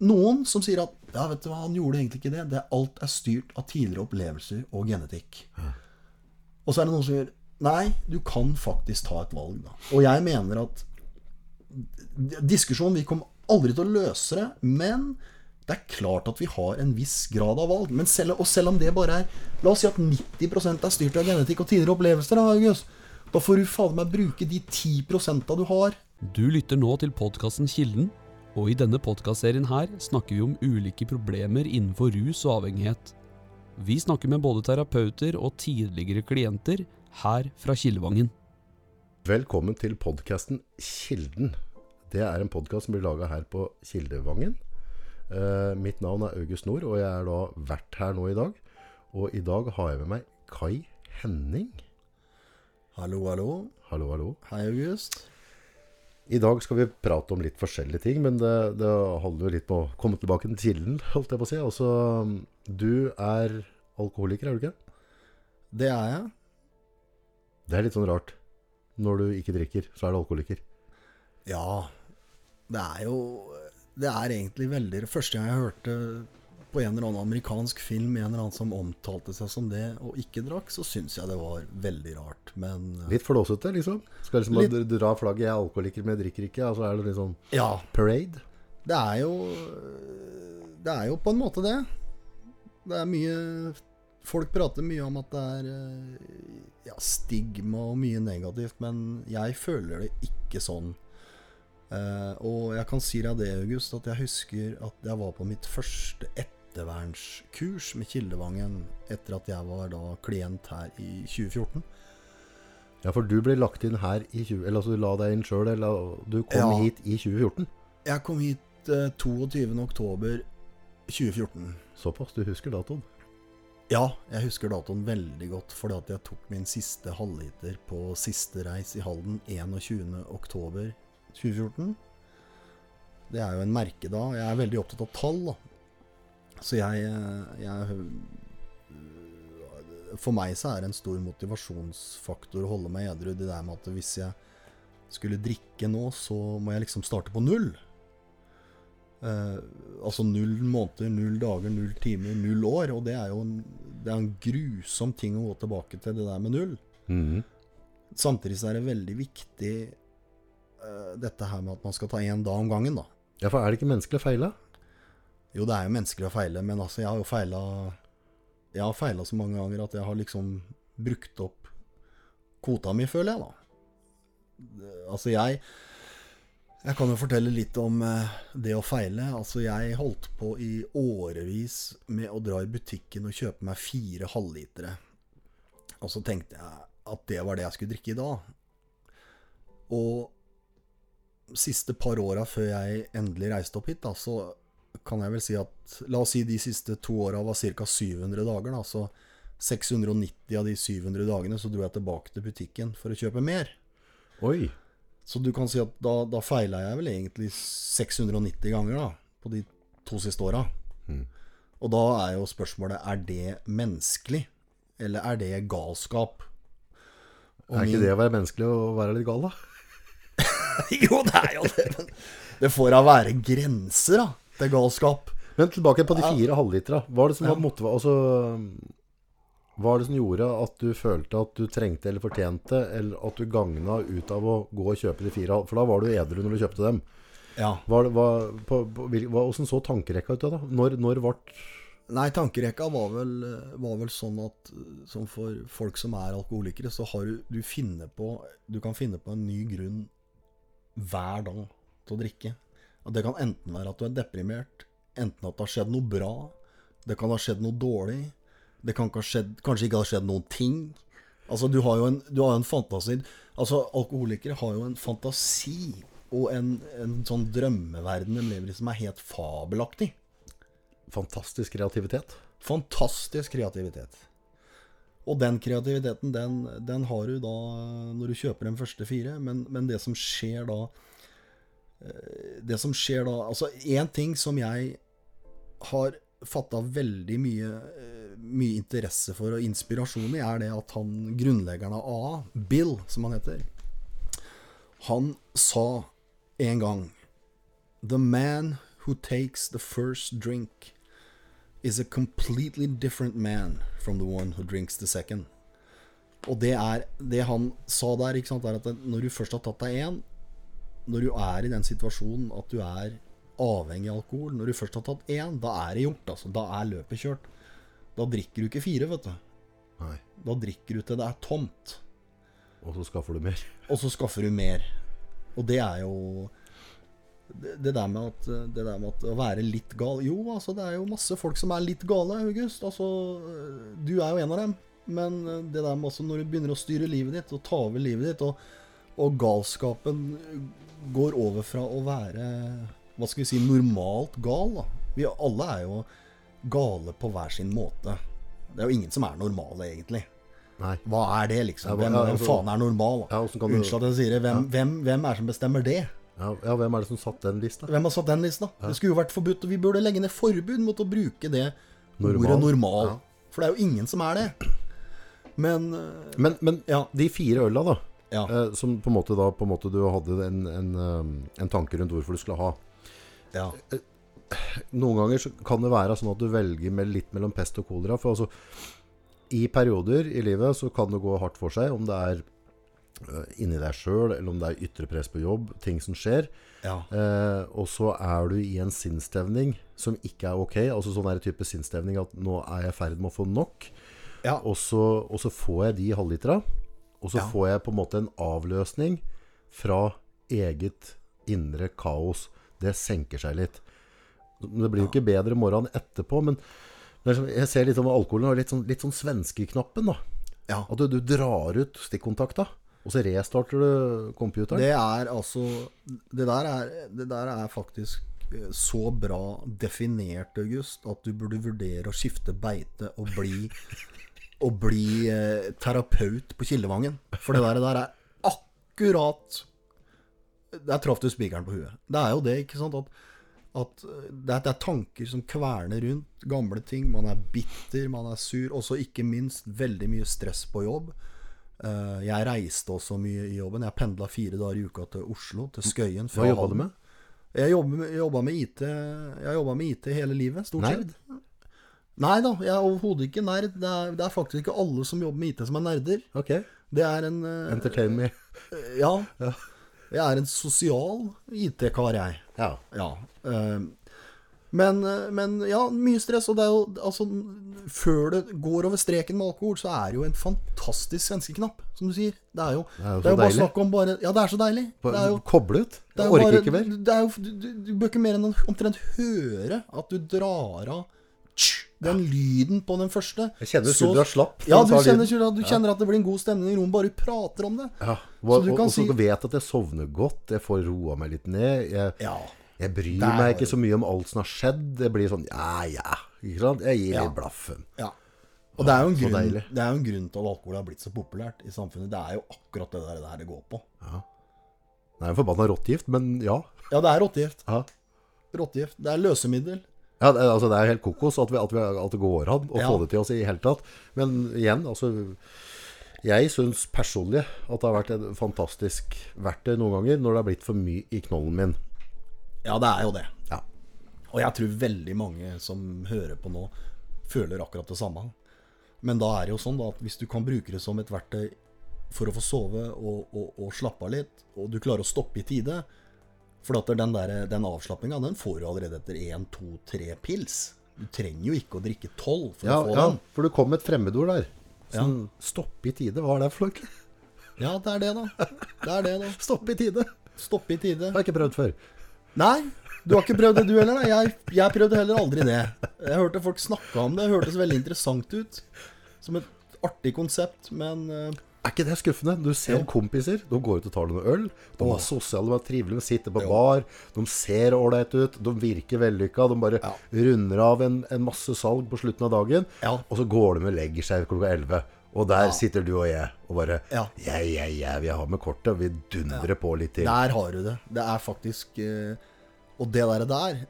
noen som sier at ja, vet du hva, han gjorde egentlig ikke det. det alt er styrt av tidligere opplevelser og genetikk. Og så er det noen som sier nei, du kan faktisk ta et valg. Da. Og jeg mener at diskusjonen Vi kommer aldri til å løse det, men det er klart at vi har en viss grad av valg. Men selv, og selv om det bare er La oss si at 90% er styrt av genetikk og tidligere opplevelser, da, August. Da får du fader meg bruke de 10% du har. Du lytter nå til podkasten Kilden, og i denne podkastserien her snakker vi om ulike problemer innenfor rus og avhengighet. Vi snakker med både terapeuter og tidligere klienter her fra Kildevangen. Velkommen til podkasten Kilden. Det er en podkast som blir laga her på Kildevangen. Eh, mitt navn er August Nord, og jeg er da vært her nå i dag. Og i dag har jeg med meg Kai Henning. Hallo, hallo. Hallo, hallo. Hei, August. I dag skal vi prate om litt forskjellige ting, men det, det handler jo litt om å komme tilbake til kilden, holdt jeg på å si. Altså, du er alkoholiker, er du ikke? Det er jeg. Det er litt sånn rart. Når du ikke drikker, så er du alkoholiker. Ja. Det er jo Det er egentlig veldig Første gang jeg hørte på en eller annen amerikansk film en eller annen som omtalte seg som det, og ikke drakk, så syns jeg det var veldig rart. Men eh, Litt flåsete, liksom? Skal liksom Litt- dra flagget 'jeg er alkoholiker, men jeg drikker ikke'? Altså er det sånn ja. parade? Det er jo Det er jo på en måte det. Det er mye Folk prater mye om at det er eh, ja, stigma og mye negativt, men jeg føler det ikke sånn. Uh, og jeg kan si deg det, August, at jeg husker at jeg var på mitt første ettervernskurs med Kildevangen etter at jeg var da klient her i 2014. Ja, for du ble lagt inn her i 20... Eller altså du la deg inn sjøl, eller du kom Ja. hit i 2014? Jeg kom hit eh, 22. oktober 2014. Såpass, du husker datoen? Ja, jeg husker datoen veldig godt, fordi at jeg tok min siste halvliter på siste reis i Halden 21. oktober 2014. Det er jo en merkedag. Jeg er veldig opptatt av tall, da. Så jeg, eh, jeg For meg så er det en stor motivasjonsfaktor å holde meg edru. Det der med at hvis jeg skulle drikke nå, så må jeg liksom starte på null. Eh, altså null måneder, null dager, null timer, null år. Og det er jo en, det er en grusom ting å gå tilbake til det der med null. Mhm. Samtidig så er det veldig viktig eh, dette her med at man skal ta én dag om gangen, da. Ja, for er det ikke menneskelig å feile? Jo, det er jo menneskelig å feile, men altså, jeg har jo feila Jeg har feila så mange ganger at jeg har liksom brukt opp kvota mi, føler jeg, da. Altså, jeg Jeg kan jo fortelle litt om eh, det å feile. Altså, jeg holdt på i årevis med å dra i butikken og kjøpe meg fire halvlitere. Og så tenkte jeg at det var det jeg skulle drikke i dag. Og siste par åra før jeg endelig reiste opp hit, da, så kan jeg vel si at La oss si de siste to åra var ca. 700 dager. Da, så 690 av de 700 dagene så dro jeg tilbake til butikken for å kjøpe mer. Oi. Så du kan si at da, da feila jeg vel egentlig 690 ganger da, på de to siste åra. Og da er jo spørsmålet er det menneskelig, eller er det galskap? Og Er ikke min- det å være menneskelig å være litt gal, da? jo, det er jo det. Men det får da være grenser, da, til galskap. Men tilbake på de fire halvlitera. Hva er det som var motiva... Altså, hva er det som gjorde at du følte at du trengte eller fortjente, eller at du gagna ut av å gå og kjøpe de fire. For da var du edru når du kjøpte dem. Ja. Var det, på, på, hva, hvordan så tankerekka ut da? Når, når ble Nei, tankerekka var vel, var vel sånn at som for folk som er alkoholikere, så har du Du på Du kan finne på en ny grunn hver dag til å drikke. Og det kan enten være at du er deprimert, enten at det har skjedd noe bra, det kan ha skjedd noe dårlig, det kan ikke ha skjedd, kanskje ikke ha skjedd noen ting. Altså, du har jo en, du har en fantasi Altså, alkoholikere har jo en fantasi og en, en sånn drømmeverden de lever i som er helt fabelaktig. fantastisk kreativitet? Fantastisk kreativitet. Og den kreativiteten, den, den har du da når du kjøper de første fire. Men, men det som skjer da Det som skjer da Altså, én ting som jeg har fatta veldig mye, eh, mye interesse for og inspirasjon i, er det at han grunnleggeren av AA, Bill, som han heter, han sa en gang The man who takes the first drink is a completely different man from the one who drinks the second. Og det er det han sa der, ikke sant, er at når du først har tatt deg én Når du er i den situasjonen at du er avhengig av alkohol Når du først har tatt én, da er det gjort. Altså. Da er løpet kjørt. Da drikker du ikke fire, vet du. Nei. Da drikker du til det er tomt. Og så skaffer du mer. Og så skaffer du mer. Og det er jo det, det, der med at, det der med at å være litt gal Jo, altså, det er jo masse folk som er litt gale, August. Altså, du er jo en av dem. Men det der med også når du begynner å styre livet ditt og ta over livet ditt, og, og galskapen går over fra å være hva skal vi si, normalt gal. da. Vi alle er jo gale på hver sin måte. Det er jo ingen som er normale, egentlig. Nei. Hva er det, liksom? Hvem, hvem altså- faen er normal? da? Ja, Unnskyld at jeg sier det. Hvem, hvem, hvem er det som bestemmer det? Ja, ja, hvem er det som satt den lista? Hvem har satt den lista? Det skulle jo vært forbudt, og vi burde legge ned forbud mot å bruke det Normal. ordet normal. Ja. For det er jo ingen som er det. Men øh, Men, men Ja. de fire øla, da, ja. eh, som på en måte da på en måte du hadde en, en, eh, en tanke rundt hvorfor du skulle ha ja. Noen ganger så kan det være sånn at du velger med litt mellom pest og kolera. For altså, i perioder i livet så kan det gå hardt for seg, om det er eh, inni deg sjøl, eller om det er ytre press på jobb, ting som skjer. ja. Eh, og så er du i en sinnstevning som ikke er ok. Altså sånn er det type sinnstevning at nå er jeg i ferd med å få nok. ja. Og så, og så får jeg de halvlitera. Og så Ja. får jeg på en måte en avløsning fra eget indre kaos. Det senker seg litt. Det blir jo ikke bedre morgenen etterpå, men jeg ser litt om alkoholen har litt sånn, litt sånn svenskeknappen. da. ja. At du, du drar ut stikkontakta, og så restarter du computeren. Det er altså Det der er, det der er faktisk eh, så bra definert, August, at du burde vurdere å skifte beite og bli Og bli eh, terapeut på Kildevangen. For det der, der er akkurat Der traff du spikeren på huet. Det er jo det, ikke sant? At, at det, er, det er tanker som kverner rundt gamle ting. Man er bitter, man er sur. Også ikke minst veldig mye stress på jobb. Eh, jeg reiste også mye i jobben. Jeg pendla fire dager i uka til Oslo, til Skøyen. Hva jobba du med? Jeg jobba med, med IT Jeg med IT hele livet, stort sett. Nei da, jeg er overhodet ikke nerd. Det er, det er faktisk ikke alle som jobber med IT som er nerder. Ok. Det er en uh, Entertain me. Ja. Jeg er en sosial IT-kar, jeg. Ja. Ja. Uh, men, eh, men ja, mye stress. Og det er jo altså Før det går over streken med alkohol, så er det jo en fantastisk svenskeknapp, som du sier. Det er jo, Det er jo det er jo bare snakk om bare Ja, det er så deilig. Det er jo Koble ut. er Jeg orker bare, ikke mer. Det er jo, du, du, du bør ikke mer enn omtrent høre at du drar av tsk, den lyden på den første. Jeg kjenner Så- skuldra slapp. Ja, du kjenner, du kjenner at det blir en god stemning i rommet bare du prater om det. Ja, Så og, du og, og så si- vet at jeg sovner godt. Jeg får roa meg litt ned. Jeg, Ja. jeg bryr Der meg ikke så mye om alt som har skjedd. Det blir sånn ja, ja. Ikke sant? Jeg gir Ja. litt blaffen. ja. Og det er, jo en grunn, det er jo en grunn til at alkohol har blitt så populært i samfunnet. Det er jo akkurat det der, der det går på. Det er en forbanna rottegift, men ja. Ja, det er rottegift. ja. Rottegift. Det er løsemiddel. Ja, det, altså det er helt kokos at, vi, at, vi, at det går an å Ja. få det til oss i hele tatt. Men igjen, altså Jeg syns personlig at det har vært et fantastisk verktøy noen ganger når det har blitt for mye i knollen min. Ja, det er jo det. Ja. Og jeg tror veldig mange som hører på nå, føler akkurat det samme. Men da er det jo sånn da, at hvis du kan bruke det som et verktøy for å få sove og, og, og slappe av litt, og du klarer å stoppe i tide For at den, der, den avslappinga den får du allerede etter én, to, tre pils. Du trenger jo ikke å drikke tolv for Ja, å få ja, den. for det kom et fremmedord der. Sånn stopp i tide. Hva er det for noe? Ja, det er det, da. Det er det, da. Stopp i tide. Stoppe i tide. Jeg har ikke prøvd før. Nei, du har ikke prøvd det du heller? da? Jeg, jeg prøvde heller aldri det. Jeg hørte folk snakke om det, det hørtes veldig interessant ut. Som et artig konsept, men eh, Er ikke det skuffende? Du ser Jo. kompiser, de går ut og tar noe øl. De er sosiale, de er trivelige, de sitter på Jo. bar. De ser ålreit ut, de virker vellykka. De bare Ja. runder av en, en masse salg på slutten av dagen. Ja. Og så går de og legger seg klokka 11. Og der sitter du og jeg og bare Ja. Ja, ja, ja, vi har med kortet. Vi dundrer på litt til. der har du det. Det er faktisk eh, Og det der, der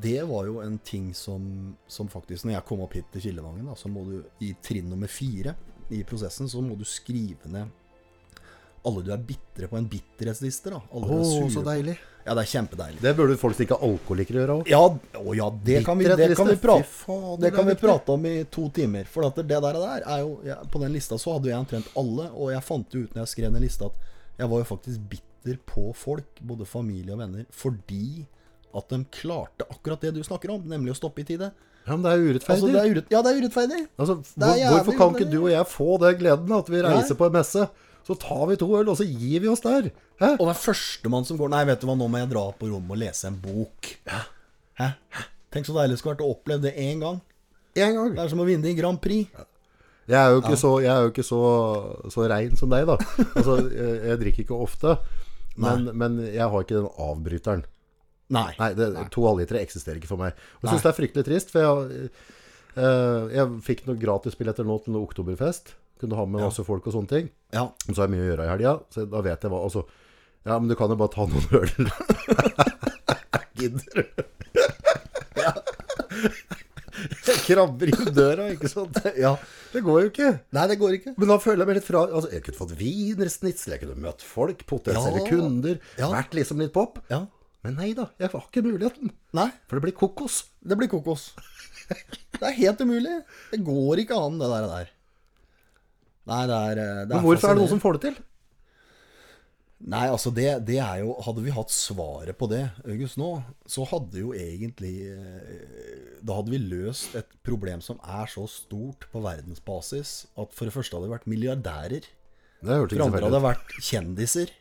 det var jo en ting som, som faktisk Når jeg kom opp hit til Kildevangen, så må du i trinn nummer fire i prosessen, så må du skrive ned alle du er bitre på en bitterhetsliste. da Alle Å, du er så på. deilig. Ja, det er kjempedeilig. Det burde folk som ikke er alkoholikere gjøre òg. Ja, å ja, det kan vi, det kan vi, prate, faen, det kan vi prate om i to timer. For at det der, der er jo ja, På den lista så hadde jeg omtrent alle, og jeg fant jo ut når jeg skrev den lista, at jeg var jo faktisk bitter på folk, både familie og venner, fordi at de klarte akkurat det du snakker om, nemlig å stoppe i tide. Ja, men det er urettferdig. Altså, det er urett, ja, det er urettferdig. Altså, Det er hvorfor kan ikke du og jeg få den gleden at vi reiser Nei. på en messe? Så tar vi to øl, og så gir vi oss der. Hæ? Og den førstemann som går Nei, vet du hva, nå må jeg dra på rommet og lese en bok. Hæ? Tenk så deilig det skulle vært å oppleve det én gang. En gang. Det er som å vinne i Grand Prix. Jeg er jo ikke, så, jeg er jo ikke så, så rein som deg, da. Altså, jeg, jeg drikker ikke ofte. Men, men jeg har ikke den avbryteren. Nei. Nei, det, to halvlitere eksisterer ikke for meg. Og jeg syns det er fryktelig trist, for jeg, uh, jeg fikk noen gratisbilletter nå til noe oktoberfest. Kunne ha med masse folk og sånne ting. Ja. Og så har jeg mye å gjøre i helga, så da vet jeg hva altså, Ja, men du kan jo bare ta noen øl. Gidder du? Jeg krabber inn døra, ikke sant? ja. Det går jo ikke. Nei, det går ikke. Men da føler jeg meg litt fra altså, Jeg kunne fått wienersnitsel, jeg kunne møtt folk, potensielle Ja. kunder. Ja. Vært liksom litt pop. Ja. Men nei da, jeg har ikke muligheten. Nei, For det blir kokos. det blir kokos. Det er helt umulig. Det går ikke an, det der. der. Nei, det er, det er Men hvorfor er det noen som får det til? Nei, altså det, det er jo Hadde vi hatt svaret på det, August, nå, så hadde jo egentlig eh, Da hadde vi løst et problem som er så stort på verdensbasis at for det første hadde vi vært milliardærer. Det For det andre hadde vært kjendiser.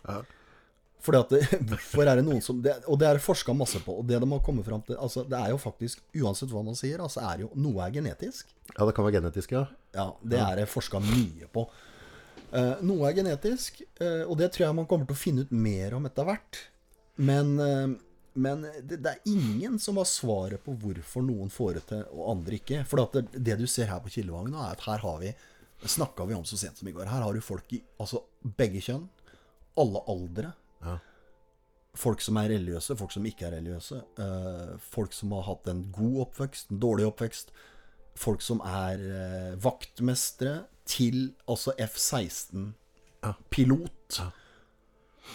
Fordi at det, Hvorfor er det noen som det, Og det er forska masse på. Og det de har kommet fram til altså Det er jo faktisk, uansett hva man sier, altså er jo noe er genetisk. Ja, det kan være genetisk, ja. Ja, det er det forska mye på. Uh, noe er genetisk, uh, og det tror jeg man kommer til å finne ut mer om etter hvert. Men, uh, men det, det er ingen som har svaret på hvorfor noen får det til, og andre ikke. For det, det du ser her på Kildevangen, er at her har vi snakka vi om så sent som i går. Her har du folk i altså begge kjønn, alle aldre. Ja. Folk som er religiøse, folk som ikke er religiøse. Uh, folk som har hatt en god oppvekst, en dårlig oppvekst. Folk som er uh, vaktmestere til altså F-16-pilot.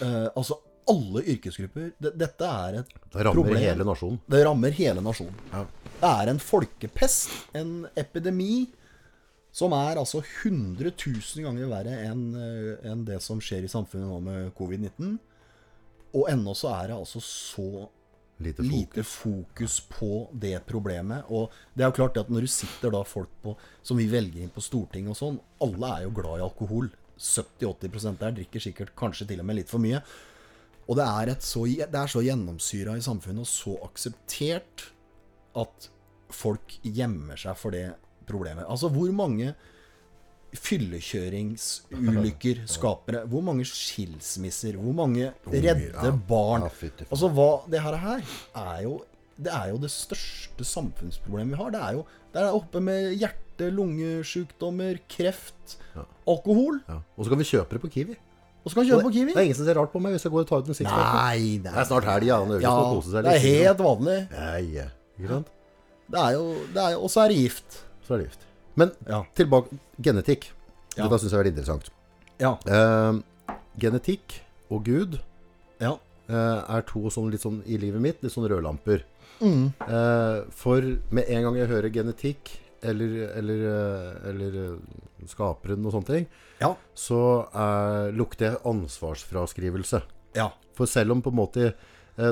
Eh, altså alle yrkesgrupper. Det, dette er et Det rammer problem. hele nasjonen. Det rammer hele nasjonen. Ja. Det er en folkepest, en epidemi, som er altså 100 000 ganger verre enn eh, enn det som skjer i samfunnet nå med covid-19. Og ennå så er det altså så Lite fokus. lite fokus på det problemet. Og det er jo klart at når du sitter da folk på, som vi velger inn på Stortinget og sånn, alle er jo glad i alkohol. 70-80% der drikker sikkert kanskje til og med litt for mye. Og det er, et så, det er så gjennomsyra i samfunnet og så akseptert at folk gjemmer seg for det problemet. Altså hvor mange fyllekjøringsulykker skaper det? Hvor mange skilsmisser? Hvor mange redde barn? Altså hva Det her, er jo det er jo det største samfunnsproblemet vi har. Det er jo det er oppe med hjerte, lungesjukdommer, kreft, alkohol. Ja. Og så kan vi kjøpe det på Kiwi. Og så kan vi kjøpe på Kiwi. Det er ingen som ser rart på meg hvis jeg går og tar ut en sixpack. Nei, Det er snart helg, ja. Ja, det er helt vanlig. Nei. Ikke sant? Det er jo, det er, Og så er det gift. Så er det gift. Men Ja. tilbake Genetikk. Ja. Dette syns jeg er veldig interessant. Ja. Eh, genetikk og Gud ja. eh, er to sånn litt sånn i livet mitt, litt sånn rødlamper. Mm. Eh, for med en gang jeg hører genetikk eller, eller, eh, eller eh, skaperen og sånne ting, Ja. så eh, lukter jeg ansvarsfraskrivelse. Ja. For selv om på en måte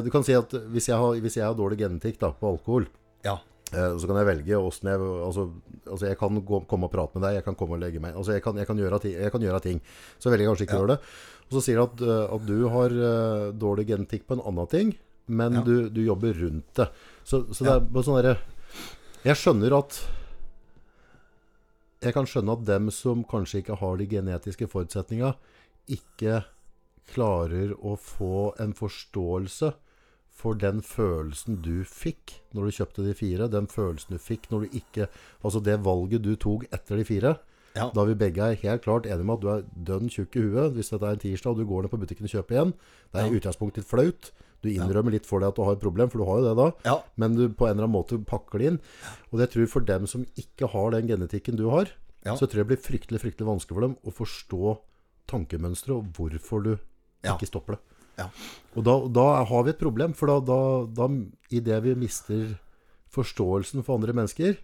Du kan si at hvis jeg har, hvis jeg har dårlig genetikk da, på alkohol, Ja. Eh, så kan jeg velge åssen jeg altså, altså, jeg kan gå, komme og prate med deg, jeg kan komme og legge meg Altså, jeg kan, jeg kan, gjøre, ting, jeg kan gjøre ting. Så velger jeg kanskje ikke å Ja. gjøre det. Og så sier du at, eh, at du har eh, dårlig genetikk på en annen ting, men Ja. du, du jobber rundt det. Så, så det Ja. er bare sånn derre Jeg skjønner at Jeg kan skjønne at dem som kanskje ikke har de genetiske forutsetninga, ikke klarer å få en forståelse for den følelsen du fikk når du kjøpte de fire. Den følelsen du fikk når du ikke Altså det valget du tok etter de fire. Ja. Da vi begge er helt klart enige med at du er dønn tjukk i huet hvis dette er en tirsdag og du går ned på butikken og kjøper igjen. Det er i Ja. utgangspunktet litt flaut. Du innrømmer litt for deg at du har et problem, for du har jo det da. Ja. Men du på en eller annen måte pakker det inn. Og jeg tror for dem som ikke har den genetikken du har, så tror jeg det blir fryktelig fryktelig vanskelig for dem å forstå tankemønsteret og hvorfor du ikke stopper det. Ja. Og da, da har vi et problem, for da, da, da i det vi mister forståelsen for andre mennesker,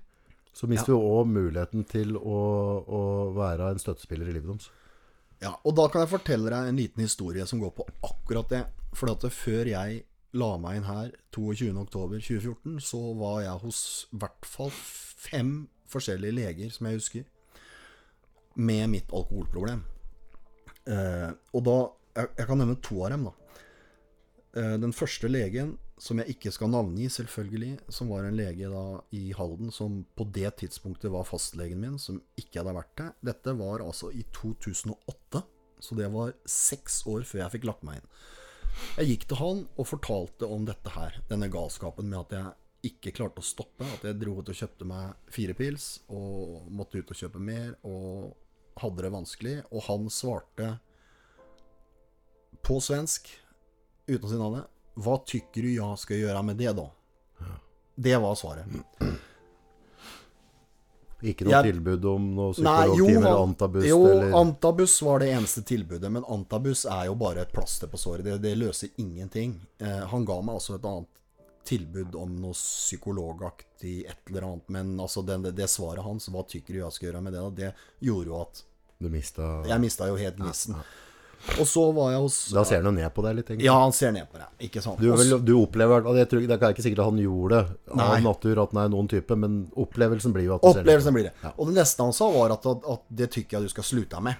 så mister vi òg muligheten til å, å være en støttespiller i livet deres. Ja, og da kan jeg fortelle deg en liten historie som går på akkurat det. For at før jeg la meg inn her 22.10.2014, så var jeg hos i hvert fall fem forskjellige leger, som jeg husker, med mitt alkoholproblem. Eh, og da jeg, jeg kan nevne to av dem, da. Eh, den første legen, som jeg ikke skal navngi, selvfølgelig, som var en lege da i Halden, som på det tidspunktet var fastlegen min, som ikke hadde vært det. Dette var altså i 2008, så det var seks år før jeg fikk lagt meg inn. Jeg gikk til han og fortalte om dette her, denne galskapen med at jeg ikke klarte å stoppe. At jeg dro ut og kjøpte meg fire pils, og måtte ut og kjøpe mer, og hadde det vanskelig. Og han svarte på svensk, uten å si navnet, hva tykker du jeg skal gjøre med det, da? Det var svaret. Ikke noe Jeg- tilbud om noe Nei, jo, psykologtime eller antabus? jo eller... Antabus var det eneste tilbudet, men Antabus er jo bare et plaster på såret. Det, det løser ingenting. Eh, han ga meg altså et annet tilbud om noe psykologaktig et eller annet, men altså den, det, det svaret hans, hva tykker du jeg skal gjøre med det, da, det gjorde jo at Du mista jeg mista jo helt gnisten. Og så var jeg hos Da ser han jo ned på deg litt, egentlig. Ja, han ser ned på deg, ikke sant. Du, vel, du opplever og jeg tror, Det er ikke sikkert at han gjorde det av natur, at han er noen type, men opplevelsen blir jo at du ser ned på deg. blir det. Ja. Og det neste han sa, var at, at, at det tykker jeg du skal slutte med.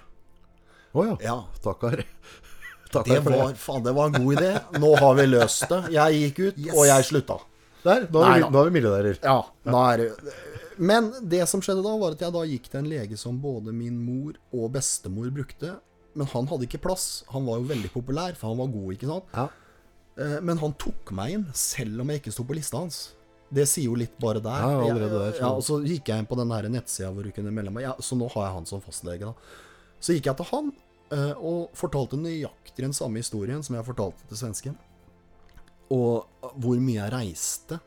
Å ja. Ja, Takkar. Takkar det var, faen, det var en god idé. Nå har vi løst det. Jeg gikk ut, Yes. og jeg slutta. Der, nå er, Nei vi, da. er vi milliardærer. Ja, da er det Men det som skjedde da, var at jeg da gikk til en lege som både min mor og bestemor brukte. Men han hadde ikke plass. Han var jo veldig populær, for han var god, ikke sant. Ja. Eh, Men han tok meg inn, selv om jeg ikke sto på lista hans. Det sier jo litt bare der. Ja, allerede der, Ja, og så gikk jeg inn på den nettsida hvor du kunne melde meg. Ja, så nå har jeg han som fastlege, da. Så gikk jeg til han eh, og fortalte nøyaktig den samme historien som jeg fortalte til svensken. Og hvor mye jeg reiste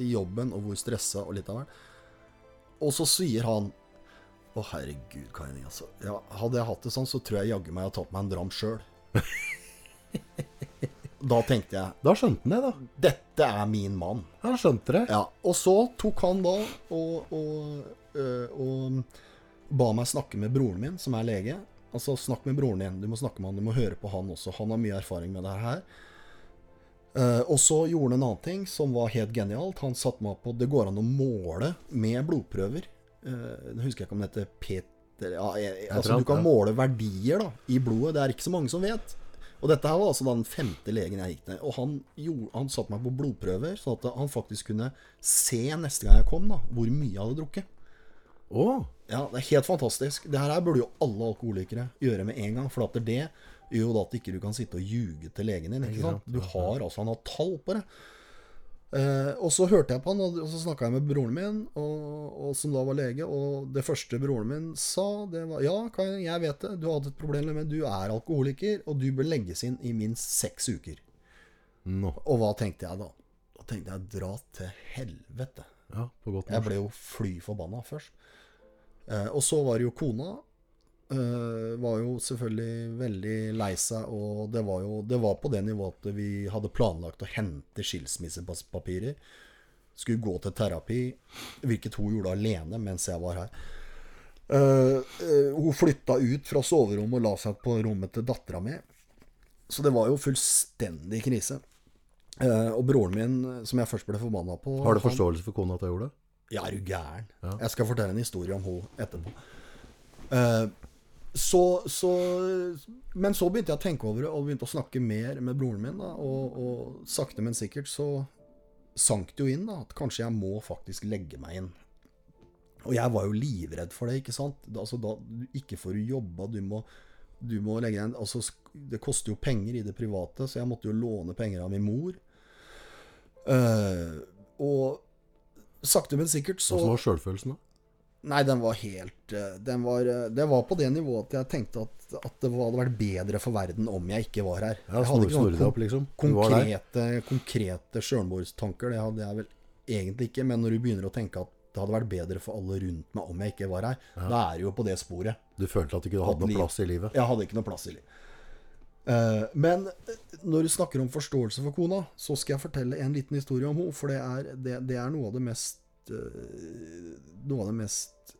i jobben, og hvor stressa og litt av hvert. Og så sier han Å, herregud, Kaini, altså. Ja, hadde jeg hatt det sånn, så tror jeg jaggu meg jeg hadde tatt meg en dram sjøl. da tenkte jeg Da skjønte han det, da. Dette er min mann. Han skjønte det. Ja, og så tok han da og, og, øh, og ba meg snakke med broren min, som er lege. Altså, snakk med broren din. Du må snakke med han, du må høre på han også. Han har mye erfaring med det her. Uh, og så gjorde han en annen ting som var helt genialt. Han satte meg på Det går an å måle med blodprøver. Uh, jeg ikke om det heter Peter ja, jeg, Altså, du kan måle verdier da i blodet. Det er ikke så mange som vet. Og dette her var altså den femte legen jeg gikk til. Og han, gjorde, han satte meg på blodprøver, sånn at han faktisk kunne se neste gang jeg kom, da, hvor mye jeg hadde drukket. Oh. Ja, Det er helt fantastisk. Det her burde jo alle alkoholikere gjøre med en gang. For at det gjør jo da at ikke du kan sitte og ljuge til legen din. ikke sant? Du har altså, Han har tall på det. Eh, og så hørte jeg på han, og så snakka jeg med broren min, og, og som da var lege. Og det første broren min sa, det var Ja, jeg vet det, du har hatt et problem, men du er alkoholiker, og du bør legges inn i minst seks uker. No. Og hva tenkte jeg da? Da tenkte jeg dra til helvete. Ja, på godt Jeg ble jo fly forbanna først. Eh, og så var det jo kona. Eh, var jo selvfølgelig veldig lei seg, og det var jo det var på det nivået at vi hadde planlagt å hente skilsmissepapirer. Skulle gå til terapi, hvilket hun gjorde alene mens jeg var her. Uh, uh, hun flytta ut fra soverommet og la seg på rommet til dattera mi. Så det var jo fullstendig krise. Uh, og broren min, som jeg først ble forbanna på Har du forståelse for kona at jeg gjorde det? ja, er du gæren? Ja. Jeg skal fortelle en historie om henne etterpå. Eh, så, så Men så begynte jeg å tenke over det, og begynte å snakke mer med broren min. Da, og, og sakte, men sikkert så sank det jo inn da, at kanskje jeg må faktisk legge meg inn. Og jeg var jo livredd for det, ikke sant. Altså, da, ikke får du jobba, du må, du må legge deg inn altså, Det koster jo penger i det private, så jeg måtte jo låne penger av min mor. Uh, og sakte, men sikkert så Åssen var sjølfølelsen da? Nei, den var helt eh, Den var, eh, det var på det nivået at jeg tenkte at, at det hadde vært bedre for verden om jeg ikke var her. Ja, jeg hadde ikke noen opp, liksom. Konkrete, konkrete sjølmordstanker. Det hadde jeg vel egentlig ikke. Men når du begynner å tenke at det hadde vært bedre for alle rundt meg om jeg ikke var her, da er du jo på det sporet. Du følte at du ikke hadde noen noe plass i livet. Jeg hadde ikke noe plass i livet. Eh, men når du snakker om forståelse for kona, så skal jeg fortelle en liten historie om henne. For det er, det, det er noe av det mest Noe av det mest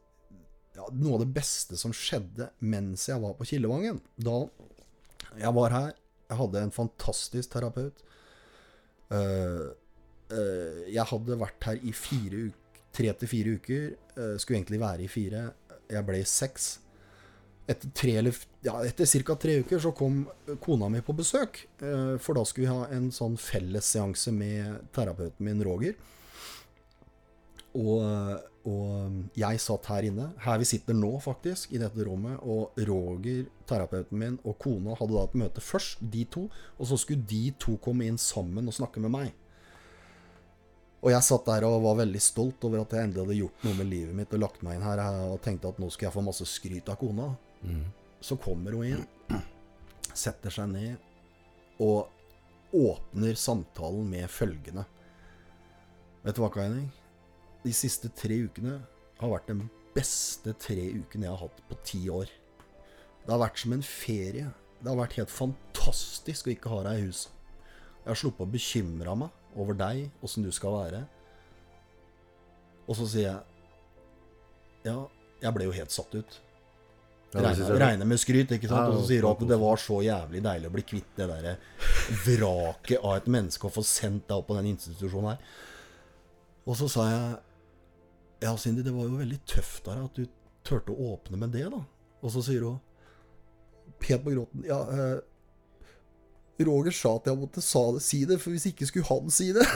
ja, Noe av det beste som skjedde mens jeg var på Kildevangen. Da jeg var her, jeg hadde en fantastisk terapeut. Eh, eh, jeg hadde vært her i fire uker tre til fire uker. eh, skulle egentlig være i fire. Jeg ble i seks. Etter, tre, ja, etter ca. tre uker så kom kona mi på besøk. eh, For da skulle vi ha en sånn fellesseanse med terapeuten min, Roger. Og, og jeg satt her inne, her vi sitter nå faktisk, i dette rommet. Og Roger, terapeuten min, og kona hadde da et møte først, de to. Og så skulle de to komme inn sammen og snakke med meg. Og jeg satt der og var veldig stolt over at jeg endelig hadde gjort noe med livet mitt og lagt meg inn her og tenkte at nå skal jeg få masse skryt av kona. Så kommer hun inn, setter seg ned og åpner samtalen med følgende. Vet du hva, Kaining? De siste tre ukene har vært den beste tre ukene jeg har hatt på ti år. Det har vært som en ferie. Det har vært helt fantastisk å ikke ha deg i huset. Jeg har sluppet å bekymre meg over deg, åssen du skal være. Og så sier jeg Ja, jeg ble jo helt satt ut. Regner med skryt, ikke sant? Og så sier du at det var så jævlig deilig å bli kvitt det derre vraket av et menneske og få sendt deg opp på den institusjonen her. Og så sa jeg Ja, Cindy, det var jo veldig tøft av deg at du turte å åpne med det, da. Og så sier hun helt på gråten Ja, eh, Roger sa at jeg måtte det, si det, for hvis ikke skulle han si det.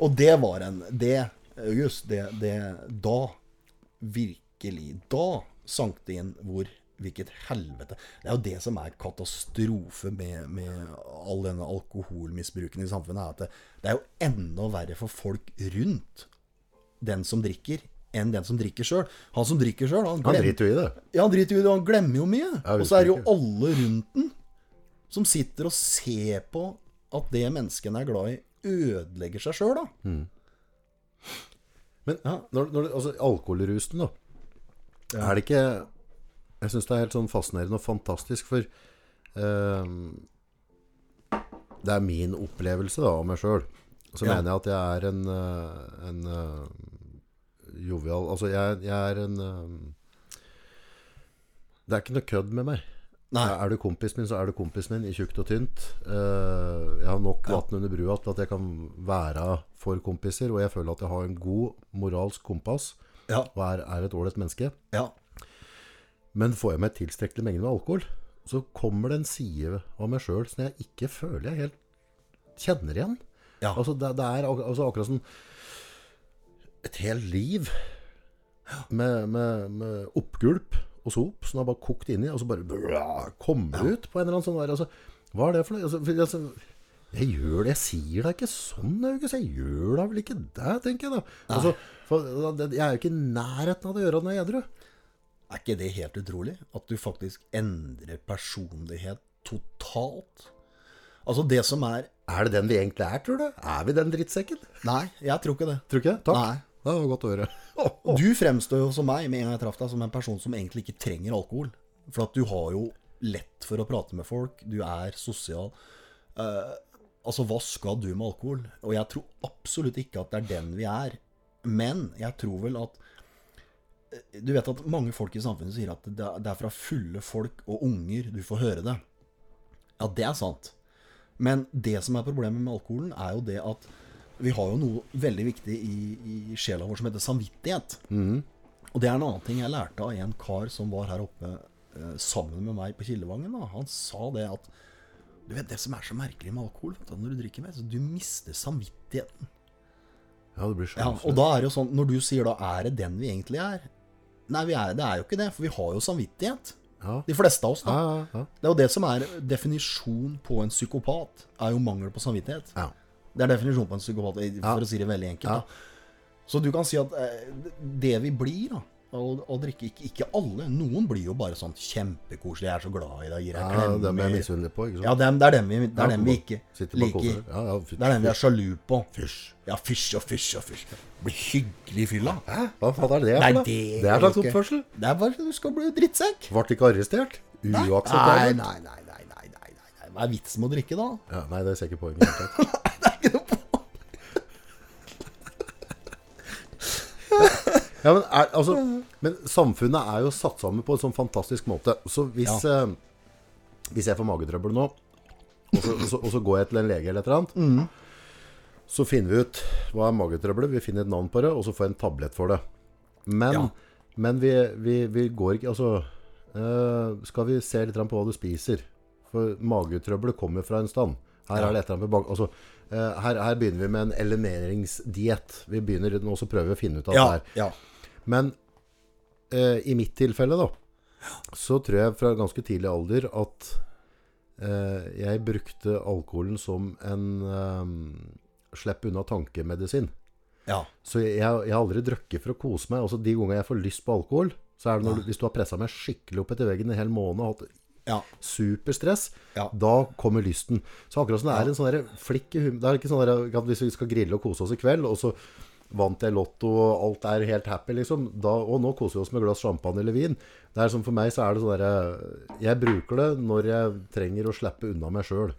Og det var en Det, August, det, det Da, virkelig Da sank det inn hvor Hvilket helvete. Det er jo det som er katastrofe med, med all denne alkoholmisbruken i samfunnet. Er at det, det er jo enda verre for folk rundt den som drikker, enn den som drikker sjøl. Han som drikker sjøl, han, Han driter jo i det. ja, han driter jo i det. Han glemmer jo mye. Og så er det jo alle rundt den som sitter og ser på at det mennesket er glad i, ødelegger seg sjøl, da. Men når, når, det- altså, alkoholrusen, da. Er det ikke Jeg syns det er helt sånn fascinerende og fantastisk, for uh, Det er min opplevelse da, av meg sjøl. Så Ja. mener jeg at jeg er en, eh, en uh, jovial Altså, jeg, jeg er en uh, Det er ikke noe kødd med meg. Nei. Er du kompisen min, så er du kompisen min, i tjukt og tynt. Uh, jeg har nok Ja. under brua til at jeg kan være for kompiser, og jeg føler at jeg har en god moralsk kompass Ja. og er, er et ålreit menneske. ja. Men får jeg meg tilstrekkelig mengde med alkohol, så kommer det en side av meg sjøl som jeg ikke føler jeg helt kjenner igjen. Ja. Altså, det, det er ak altså, akkurat som et helt liv med, med, med oppgulp og sop som har bare kokt inni, og så bare brrr, kommer ja. ut på en eller annen sånn der. Altså, hva er det for noe? Altså, altså, jeg gjør det, jeg sier da ikke sånn, August. Jeg gjør da vel ikke det, tenker jeg da. Altså, for, jeg er jo ikke i nærheten av det å gjøre når jeg er edru. Er ikke det helt utrolig? At du faktisk endrer personlighet totalt? Altså, det som er Er det den vi egentlig er, tror du? Er vi den drittsekken? Nei, jeg tror ikke det. Tror ikke det? Takk. Nei. Det var godt å høre. Du fremstår jo som meg med en gang jeg traff deg, som en person som egentlig ikke trenger alkohol. For at du har jo lett for å prate med folk, du er sosial. Uh, altså, hva skal du med alkohol? Og jeg tror absolutt ikke at det er den vi er. Men jeg tror vel at Du vet at mange folk i samfunnet sier at det er fra fulle folk og unger du får høre det. Ja, det er sant. Men det som er problemet med alkoholen, er jo det at vi har jo noe veldig viktig i, i sjela vår som heter samvittighet. Og det er en annen ting jeg lærte av en kar som var her oppe eh, sammen med meg på Kildevangen. Da. Han sa det at Du vet det som er så merkelig med alkohol, du, når du drikker mer, så du mister samvittigheten. Ja, det blir Ja, sånn. og da er det jo sånn, når du sier da er det den vi egentlig er? Nei, vi er, det er jo ikke det, for vi har jo samvittighet. ja. De fleste av oss, da. Ja, ja, ja. Det er jo det som er definisjonen på en psykopat, er jo mangel på samvittighet. ja. Det er definisjonen på en psykopat, for Ja. å si det veldig enkelt. Så du kan si at eh, det vi blir, da, å, og drikke. Ikke, ikke alle. Noen blir jo bare sånn kjempekoselig. Jeg er så glad i deg, gir deg Ja, dem er jeg klemmer. misunnelig på, ikke sant? Ja, dem, det er dem vi, det er dem vi ikke og liker. Ja, ja, fy- Det er dem vi er sjalu på. Fysj. Ja, fysj og fysj og fysj. Blir hyggelig i fylla. Hæ? Hva faen er det Nei, det Det er slags oppførsel. Det er bare du skal bli drittsekk. Ble ikke arrestert? Nei, nei, nei, nei, nei, nei, nei, nei. Hva er vitsen med å drikke, da? Ja, nei, det ser ikke poenget i det hele tatt. Det er ikke noe på. Ja, men, er, altså, men samfunnet er jo satt sammen på en sånn fantastisk måte. Så hvis, eh, hvis jeg får magetrøbbel nå, og så, og, så, og så går jeg til en lege eller et eller annet, så finner vi ut hva er magetrøbbelet, vi finner et navn på det, og så får jeg en tablett for det. Men, Ja. men vi, vi, vi går ikke Altså, eh, skal vi se litt på hva du spiser? For magetrøbbelet kommer fra en stand. Her Ja. er det et eller annet med. Altså, eh, her, her begynner vi med en elimineringsdiett. Vi begynner nå så prøver vi å finne ut av Ja, det her. ja. Men eh, i mitt tilfelle, da, så tror jeg fra ganske tidlig alder at eh, jeg brukte alkoholen som en eh, slipp unna tankemedisin. ja. Så jeg, jeg har aldri drukket for å kose meg. Også de gangene jeg får lyst på alkohol, så er det når, du- hvis du har pressa meg skikkelig opp etter veggen en hel måned og hatt ja. superstress, Ja. da kommer lysten. Så akkurat som det er en sånn flikk i humor Det er ikke sånn at hvis vi skal grille og kose oss i kveld, og så vant jeg lotto og alt er helt happy, liksom. Da, og nå koser vi oss med glass champagne eller vin. Det er som For meg så er det sånn derre Jeg bruker det når jeg trenger å slippe unna meg sjøl.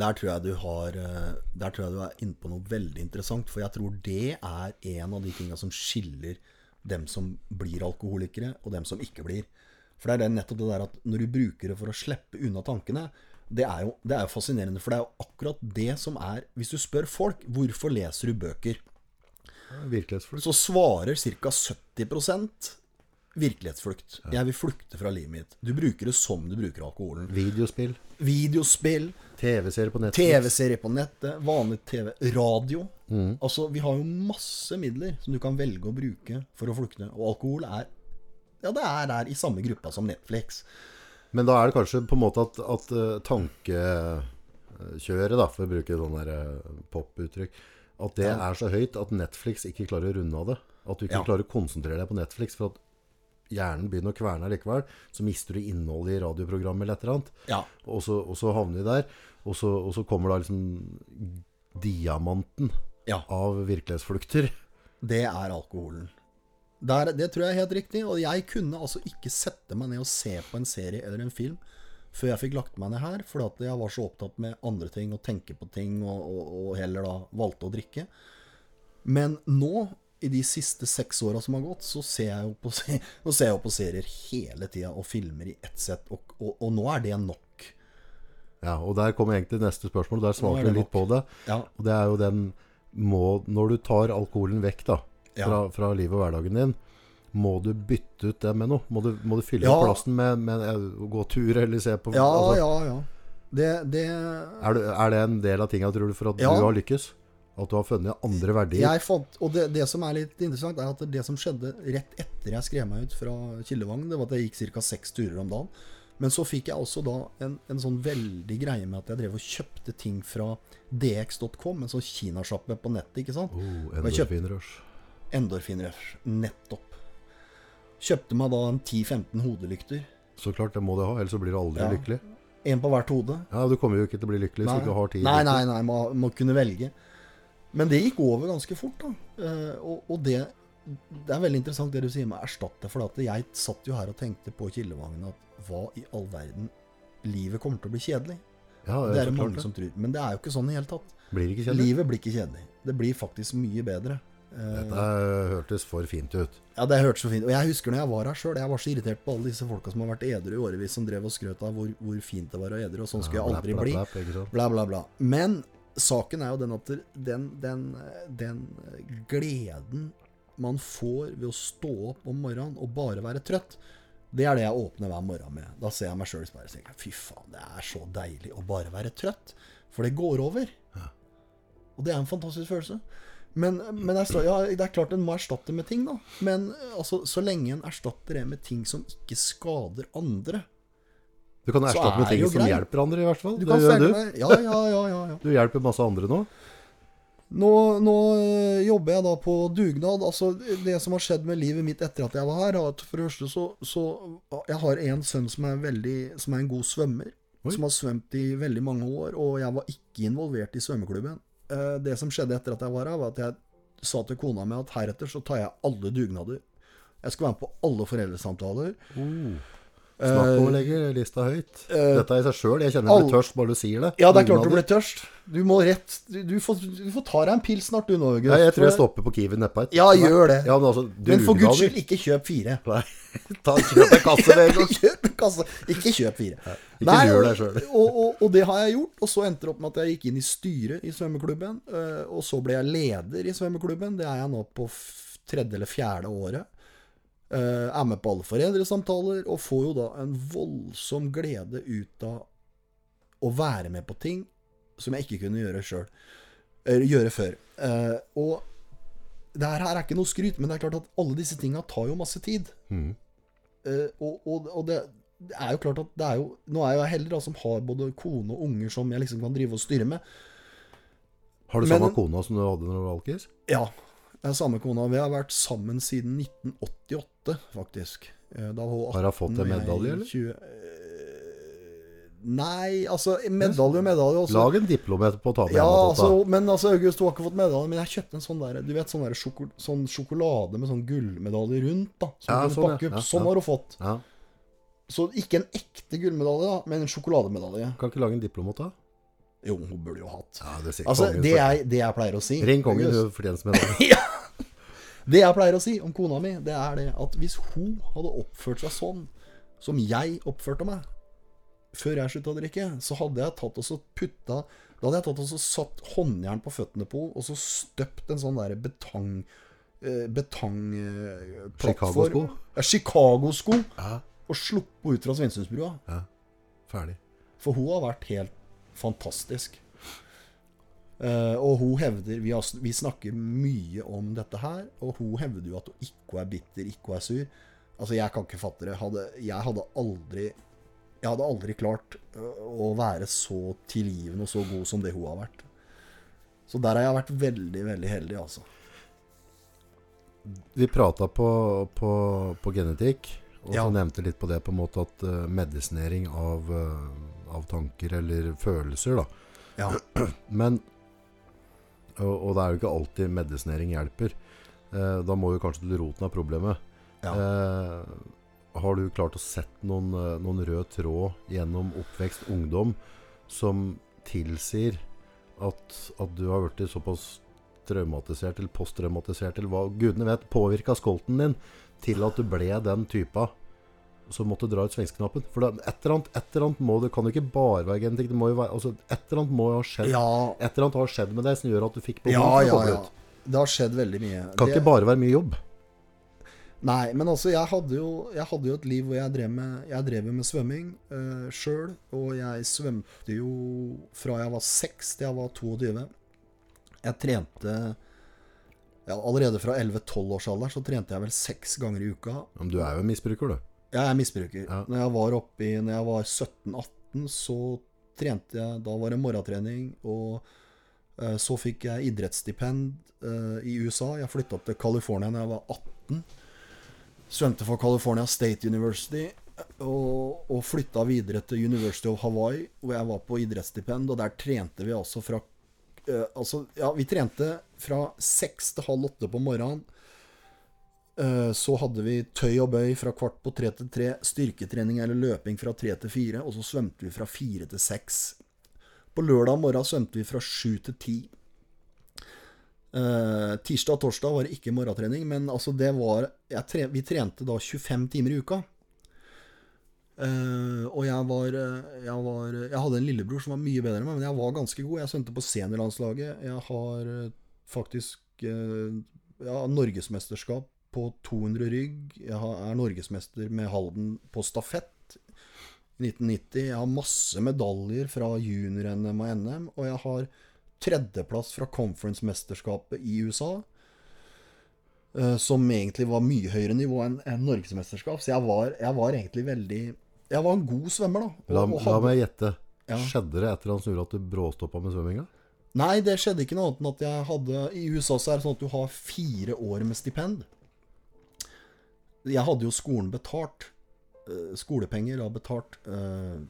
Der tror jeg du har eh, Der tror jeg du er inne på noe veldig interessant. For jeg tror det er en av de tinga som skiller dem som blir alkoholikere, og dem som ikke blir. For det er nettopp det der at når du bruker det for å slippe unna tankene, det er jo, det er jo fascinerende. For det er jo akkurat det som er Hvis du spør folk hvorfor leser du bøker, Virkelighetsflukt. så svarer ca. 70% virkelighetsflukt. Jeg vil flukte fra livet mitt. Du bruker det som du bruker alkoholen. Videospill. Videospill, TV-serier på nettet. TV-serier på nettet, vanlig TV, radio. Altså, vi har jo masse midler som du kan velge å bruke for å flukte. Og alkohol er Ja, det er der i samme gruppa som Netflix. Men da er det kanskje på en måte at, at eh, tankekjøret, da, for å bruke sånn pop-uttrykk, at det er så høyt at Netflix ikke klarer å runde av det. At du ikke klarer å konsentrere deg på Netflix for at hjernen begynner å kverne likevel. Så mister du innholdet i radioprogrammet eller et eller annet. Ja. Og så, og så havner vi der. Og så, og så kommer da liksom diamanten ja. av virkelighetsflukter. Det er alkoholen. Der, det tror jeg er helt riktig. Og jeg kunne altså ikke sette meg ned og se på en serie eller en film før jeg fikk lagt meg ned her, fordi jeg var så opptatt med andre ting og tenke på ting, og, og, og heller da valgte å drikke. Men nå, i de siste seks åra som har gått, så ser jeg jo på, ser jeg på serier hele tida og filmer i ett sett, og, og, og nå er det nok. Ja, og der kommer egentlig neste spørsmål. Der Nå er svarte du litt på det. Ja, Og det er jo den må, Når du tar alkoholen vekk da fra, fra livet og hverdagen din, må du bytte ut det med noe? Må du, må du fylle Ja. plassen med, med eh, å gå tur eller se på ja, altså, ja. ja. Det, det Er, du, er det en del av tinga, tror du, for at Ja. du har lykkes? At du har funnet andre verdier? Jeg fant, og det, det som er litt interessant, er at det som skjedde rett etter jeg skrev meg ut fra Kildevang, det var at jeg gikk ca. seks turer om dagen. Men så fikk jeg også da en, en sånn veldig greie med at jeg drev og kjøpte ting fra dx.com, en sånn kinasjappe på nettet, ikke sant. Oh, Endorfinrush. Endorfinrush. Nettopp. Kjøpte meg da 10-15 hodelykter. Så klart, det må du ha, ellers så blir du aldri Ja. lykkelig. En på hvert hode. Ja, Du kommer jo ikke til å bli lykkelig hvis du ikke har ti. nei, nei, nei, må, må kunne velge. Men det gikk over ganske fort, da. Eh, og, og det, det er veldig interessant det du sier med erstatte. For at jeg satt jo her og tenkte på Kildevangen at hva i all verden Livet kommer til å bli kjedelig. Ja, Det er det mange som tror. Men det er jo ikke sånn i det hele tatt. Blir ikke kjedelig? Livet blir ikke kjedelig. Det blir faktisk mye bedre. Dette eh, hørtes for fint ut. ja, det hørtes for fint Og jeg husker når jeg var her sjøl. Jeg var så irritert på alle disse folka som har vært edru i årevis, som drev og skrøt av hvor, hvor fint det var å edru, og sånn skulle jeg aldri bli. Bla, bla, bla. Men saken er jo den at den, den, den gleden man får ved å stå opp om morgenen og bare være trøtt, det er det jeg åpner hver morgen med. Da ser jeg meg sjøl i speilet og tenker fy faen, det er så deilig å bare være trøtt. For det går over. Og det er en fantastisk følelse. Men, men står- ja, det er klart en må erstatte med ting, da. Men altså, så lenge en erstatter det med ting som ikke skader andre Du kan erstatte med ting som greit. hjelper andre, i hvert fall. Du Det gjør du. Ja, ja, ja, ja, ja. Du hjelper masse andre nå. Nå, nå øh, jobber jeg da på dugnad. Altså, det som har skjedd med livet mitt etter at jeg var her, er at for det første så, så Jeg har en sønn som er, veldig, som er en god svømmer. Oi. Som har svømt i veldig mange år, og jeg var ikke involvert i svømmeklubben. Eh, Det som skjedde etter at jeg var her, var at jeg sa til kona mi at heretter så tar jeg alle dugnader. Jeg skal være med på alle foreldresamtaler. Snakk om å Eh, legge lista høyt. eh, Dette er i seg sjøl. Jeg kjenner jeg blir tørst bare du sier det. Ja, det er klart du blir tørst. Du må rett Du, du, får, du får ta deg en pils snart, du nå, August. Nei, jeg tror jeg stopper på Kiwi neppe. Ja, gjør det. Ja, men altså, Men for guds skyld, ikke kjøp fire. Nei, ta kjøp en kasse med en gang. Kjøp en kasse. Ikke kjøp fire. ikke gjør det sjøl. Og, og, og det har jeg gjort. Og så endte det opp med at jeg gikk inn i styret i svømmeklubben. øh, Og så ble jeg leder i svømmeklubben. Det er jeg nå på tredje eller fjerde året. Øh, Er med på alle foreldresamtaler og får jo da en voldsom glede ut av å være med på ting som jeg ikke kunne gjøre sjøl. Gjøre før. Eh, Og det her er ikke noe skryt, men det er klart at alle disse tinga tar jo masse tid. Mm. Eh, og, og, og det, det er jo klart at det er jo Nå er jo jeg heldig da som har både kone og unger som jeg liksom kan drive og styre med. Har du Men- samme kona som du hadde når du var alkis? Ja. Jeg er samme kona. Vi har vært sammen siden 1988, faktisk. Eh, hun Har hun fått en medalje, eller? 20, eh, Nei, altså Medalje og medalje. Også. Lag en diplom etterpå og ta med Ja, altså, men altså, August, du har ikke fått medalje. Men jeg kjøpte en sånn der, du vet, sånn, der sjoko, sånn sjokolade med sånn gullmedalje rundt. da Som Ja, du sånn, ja. Ja, Sånn har du fått. Ja. Så ikke en ekte gullmedalje, da, men en sjokolademedalje. Kan ikke lage en diplom da? Jo, hun burde jo hatt. Ja, det Altså, det jeg, det jeg pleier å si Ring kongen, hun fortjener medalje. ja. Det jeg pleier å si om kona mi, det er det at hvis hun hadde oppført seg sånn som jeg oppførte meg før jeg slutta å drikke, så hadde jeg tatt og så putta Da hadde jeg tatt og så satt håndjern på føttene på henne og så støpt en sånn der betong eh, Betong eh. Chicago-sko? Ja, Chicago-sko. Ja, Og sluppet henne ut fra Svinesundsbrua. ja. Ferdig. For hun har vært helt fantastisk. Eh, og hun hevder vi, har, vi snakker mye om dette her, og hun hevder jo at hun ikke er bitter, ikke er sur. Altså, jeg kan ikke fatte det. Hadde, jeg hadde aldri Jeg hadde aldri klart øh, å være så tilgivende og så god som det hun har vært. Så der har jeg vært veldig, veldig heldig, altså. Vi prata på, på, på genetikk, og Ja. så nevnte litt på det på en måte at eh, medisinering av, eh, av tanker eller følelser, da. Ja. Men og, og det er jo ikke alltid medisinering hjelper. Eh, da må jo kanskje til roten av problemet. Ja. Eh, har du klart å sett noen, eh, noen rød tråd gjennom oppvekst, ungdom, som tilsier at, at du har blitt såpass traumatisert eller posttraumatisert, eller hva gudene vet, påvirka skolten din til at du ble den typa som måtte dra ut svenskeknappen. For det, et, eller annet, et eller annet må det kan jo ikke bare være genetikk. Det må jo være, altså, et eller annet må jo ha skjedd ja, et eller annet har skjedd med deg som gjør at du fikk behov ja, ja, ja. Det har skjedd veldig mye. Kan Det- ikke bare være mye jobb. Nei, men altså, jeg hadde jo, jeg hadde jo et liv hvor jeg drev med, jeg drev med svømming uh, sjøl. Og jeg svømte jo fra jeg var 6 til jeg var 22. Jeg trente ja, Allerede fra 11-12 års alder så trente jeg vel seks ganger i uka. Men du er jo en misbruker, du. Jeg er misbruker. Ja. Når jeg var oppe i Når jeg var 17-18, så trente jeg Da var det morgentrening. Og uh, så fikk jeg idrettsstipend uh, i USA. Jeg flytta til California da jeg var 18. Svømte for California State University. Og, og flytta videre til University of Hawaii, hvor jeg var på idrettsstipend. Og der trente vi altså fra uh, Altså, ja, vi trente fra seks til halv åtte på morgenen. Eh, Så hadde vi tøy og bøy fra kvart på tre til tre, styrketrening eller løping fra tre til fire, og så svømte vi fra fire til seks. På lørdag morgen svømte vi fra sju til ti. Eh, tirsdag og torsdag var ikke morgentrening, men altså det var tre, Vi trente da 25 timer i uka. Eh, og jeg var, eh, jeg var Jeg hadde en lillebror som var mye bedre enn meg, men jeg var ganske god. Jeg svømte på seniorlandslaget. Jeg har eh, faktisk ja, norgesmesterskap på 200 rygg. Jeg er norgesmester med Halden på stafett i 1990. Jeg har masse medaljer fra junior-NM og NM, og jeg har tredjeplass fra conference-mesterskapet i USA. eh, Som egentlig var mye høyere nivå enn en norgesmesterskap. Så jeg var, jeg var egentlig veldig Jeg var en god svømmer, da. La, Og- hadde... la meg gjette. Ja. Skjedde det etter han annet at du bråstoppa med svømminga? Nei, det skjedde ikke noe annet enn at jeg hadde I USA så er det sånn at du har fire år med stipend. Jeg hadde jo skolen betalt. eh, Skolepenger da betalt. eh,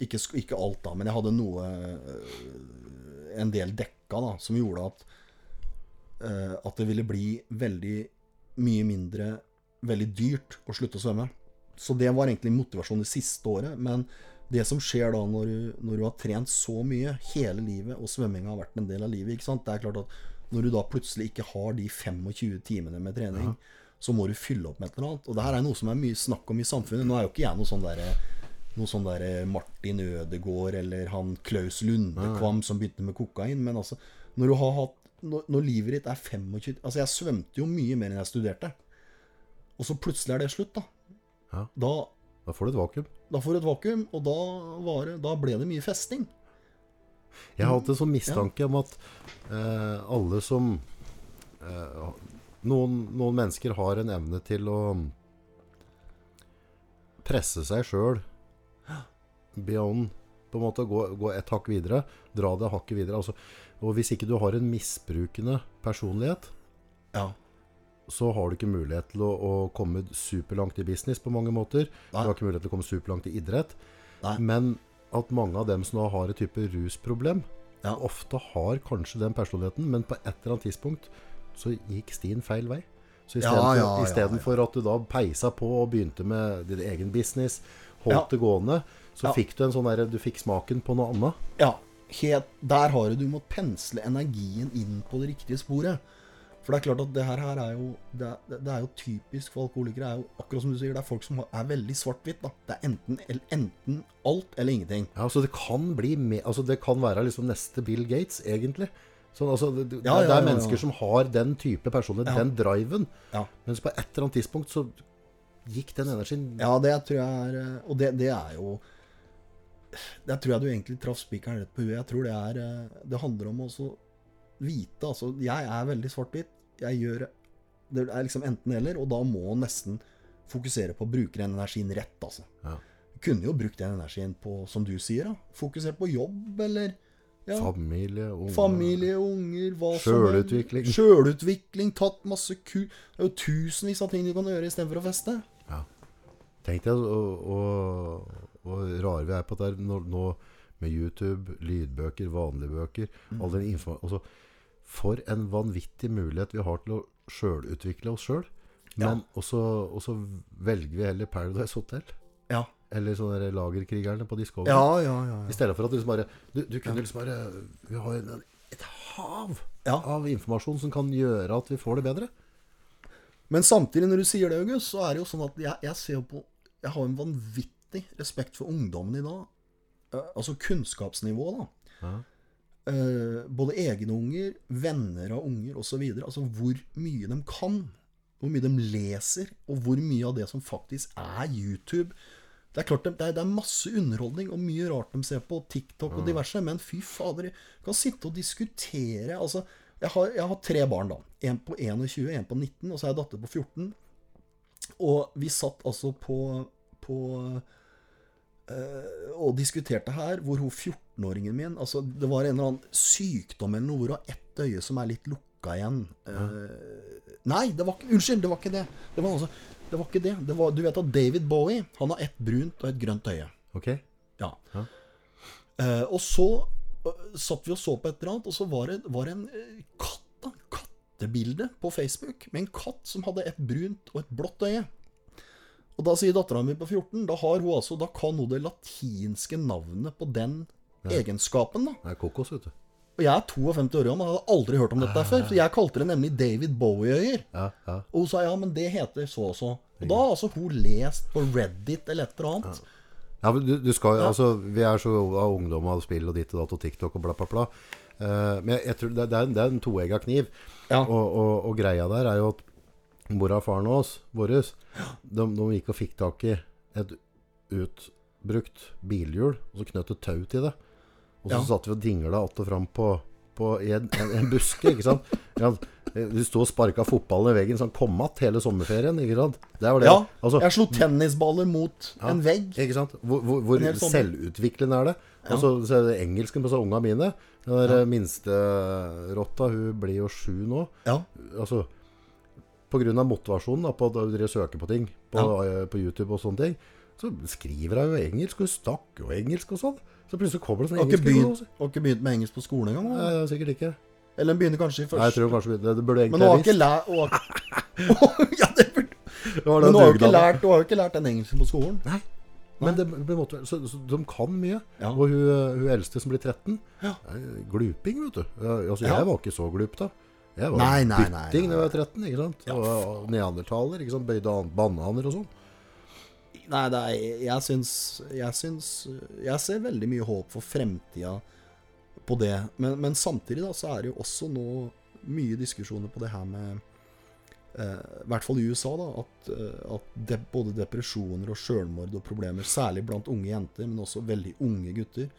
Ikke, ikke alt, da, men jeg hadde noe eh, En del dekka, da, som gjorde at At det ville bli veldig mye mindre Veldig dyrt å slutte å svømme. Så det var egentlig motivasjonen det siste året. Men det som skjer da når du, når du har trent så mye hele livet, og svømminga har vært en del av livet ikke sant? Det er klart at Når du da plutselig ikke har de 25 timene med trening, så må du fylle opp med et eller annet. Og det her er noe som er mye snakk om i samfunnet. Nå er jo ikke jeg noe sånn derre noe sånn der Martin Ødegaard eller han Klaus Lundekvam som begynte med kokain. Men altså, når du har hatt når, når livet ditt er 25 Altså, jeg svømte jo mye mer enn jeg studerte. Og så plutselig er det slutt, da. Ja. Da, Da får du et vakuum. da får du et vakuum, og da, var det, da ble det mye festing. Jeg har hatt en sånn mistanke om at eh, alle som eh, noen, noen mennesker har en evne til å presse seg sjøl beyond på en måte gå, gå et hakk videre. Dra det hakket videre. Altså, og hvis ikke du har en misbrukende personlighet, Ja. så har du ikke mulighet til å, å komme superlangt i business på mange måter. Du har ikke mulighet til å komme superlangt i idrett. Nei. Men at mange av dem som har et type rusproblem, Ja. ofte har kanskje den personligheten, men på et eller annet tidspunkt så gikk stien feil vei. Så Ja, istedenfor ja, ja, at du da peisa på og begynte med din egen business, holdt Ja. det gående, så Ja. fikk du en sånn derre Du fikk smaken på noe annet. Ja, helt, der har du Du må pensle energien inn på det riktige sporet. For det er klart at det her, her er jo det er, det er jo typisk for alkoholikere. Det er jo akkurat som du sier, det er folk som er veldig svart-hvitt. da. Det er enten, enten alt eller ingenting. Ja, så det kan bli med, altså det kan være liksom neste Bill Gates, egentlig. Sånn, altså, det, det, det er mennesker som har den type personlighet, den driven. Ja. Mens på et eller annet tidspunkt så gikk den energien Ja, det tror jeg er eh, Og det, det er jo Der tror jeg du egentlig traff spikeren rett på huet. Jeg tror det er eh, Det handler om å også vite Altså, jeg er veldig svart-hvitt. Jeg gjør Det er liksom enten-eller, og da må en nesten fokusere på å bruke den energien rett, altså. Ja. Du kunne jo brukt den energien på, som du sier, da. Fokusert på jobb, eller ja, Familie, unger Familie, unger, hva som Sjølutvikling. Sjølutvikling. Tatt masse ku... Det er jo tusenvis av ting du kan gjøre istedenfor å feste. Ja. Tenk deg hvor rare vi er på det her nå, nå med YouTube, lydbøker, vanlige bøker. Mm. All den altså, for en vanvittig mulighet vi har til å sjølutvikle oss sjøl. Men også, også velger vi heller Paradise Hotel. Ja. Eller sånne der Lagerkrigerne på Discovery. Ja, ja, ja. I stedet for at du liksom bare Du, du kunne liksom bare Vi har en, et hav Ja. av informasjon som kan gjøre at vi får det bedre. Men samtidig, når du sier det, August, så er det jo sånn at jeg, jeg ser på Jeg har en vanvittig respekt for ungdommen i dag. Eh, altså kunnskapsnivået, da. Uh, både egne unger, venner av unger osv. Altså hvor mye de kan. Hvor mye de leser, og hvor mye av det som faktisk er YouTube. Det er klart det er, det er masse underholdning og mye rart de ser på TikTok og diverse, men fy fader, du kan sitte og diskutere Altså, jeg har, jeg har tre barn, da. En på 21, en på 19, og så har jeg datter på 14. Og vi satt altså på, på øh, og diskuterte her, hvor hun 14-åringen min altså Det var en eller annen sykdom eller noe hvor hun har ett øye som er litt lukka igjen. Eh, nei, det var ikke Unnskyld, det var ikke det. Det var, altså, det var ikke det. det var, du vet at David Bowie han har ett brunt og et grønt øye. Ok? Ja. Ja. Eh, og så eh, satt vi og så på et eller annet, og så var det, var det en eh, katt, da, kattebilde på Facebook med en katt som hadde et brunt og et blått øye. Og da sier dattera mi på 14 Da har hun altså Da kan hun det latinske navnet på den egenskapen, da. Det er kokos, vet du. Og jeg er 52 år gammel, hadde aldri hørt om dette før. Så jeg kalte det nemlig David Bowie-øyer. Og hun sa ja, men det heter så og så. Og da har altså hun lest på Reddit eller et eller annet. Ja, men du, du skal, altså, Vi er så av ungdom av spill og ditt og datt og TikTok og bla, bla, bla. Uh, men jeg, jeg tror det, det, er, en- det er en toegga kniv. Ja. Og, og, og greia der er jo at mora og faren vår, våres, de, de gikk og fikk tak i et utbrukt bilhjul, og så knøt et tau til det. Og så Ja. satt vi og dingla att og fram på, på, en, en, en buske, ikke sant? Ja, du sto og sparka fotballen i veggen sånn kommatt hele sommerferien, ikke sant? Det var det. Ja, Altså, jeg slo tennisballer mot en vegg. ikke sant? Hvor, hvor, hvor selvutviklende er det? Og så så er det engelsken på så unga mine. Den der eh, minste rotta, hun blir jo sju nå. Ja. Altså, av motivasjonen da, på at drive søker på ting på, ja. på YouTube og sånne ting, så skriver hun jo engelsk, hun snakker jo engelsk og sånn. Så plutselig kommer det sånn engelsk begynt, har ikke begynt med engelsk på skolen engang? Nei, da. sikkert ikke. Eller den begynner kanskje i Nei, jeg tror kanskje det, det burde Men egentlig hun har ha ikke lært har- Ja, det burde Det Men hun har jo ikke lært, hun har jo ikke lært den engelsken på skolen. Nei. Men det, det måtte, så, så de kan mye. Ja. Og hun, hun eldste som blir 13, Ja. gluping, vet du. Ja, Altså, Ja. jeg var ikke så glup da. Jeg var Nei, nei, nei, bytting da jeg var 13, ikke sant? Ja, Og neandertaler, ikke sant? Bøyde an- bananer og sånn. Nei, er, jeg syns Jeg syns Jeg ser veldig mye håp for fremtida på det. Men, men samtidig da, så er det jo også nå mye diskusjoner på det her med eh, I hvert fall i USA, da, at, eh, at de, både depresjoner og sjølmord og problemer, særlig blant unge jenter, men også veldig unge gutter,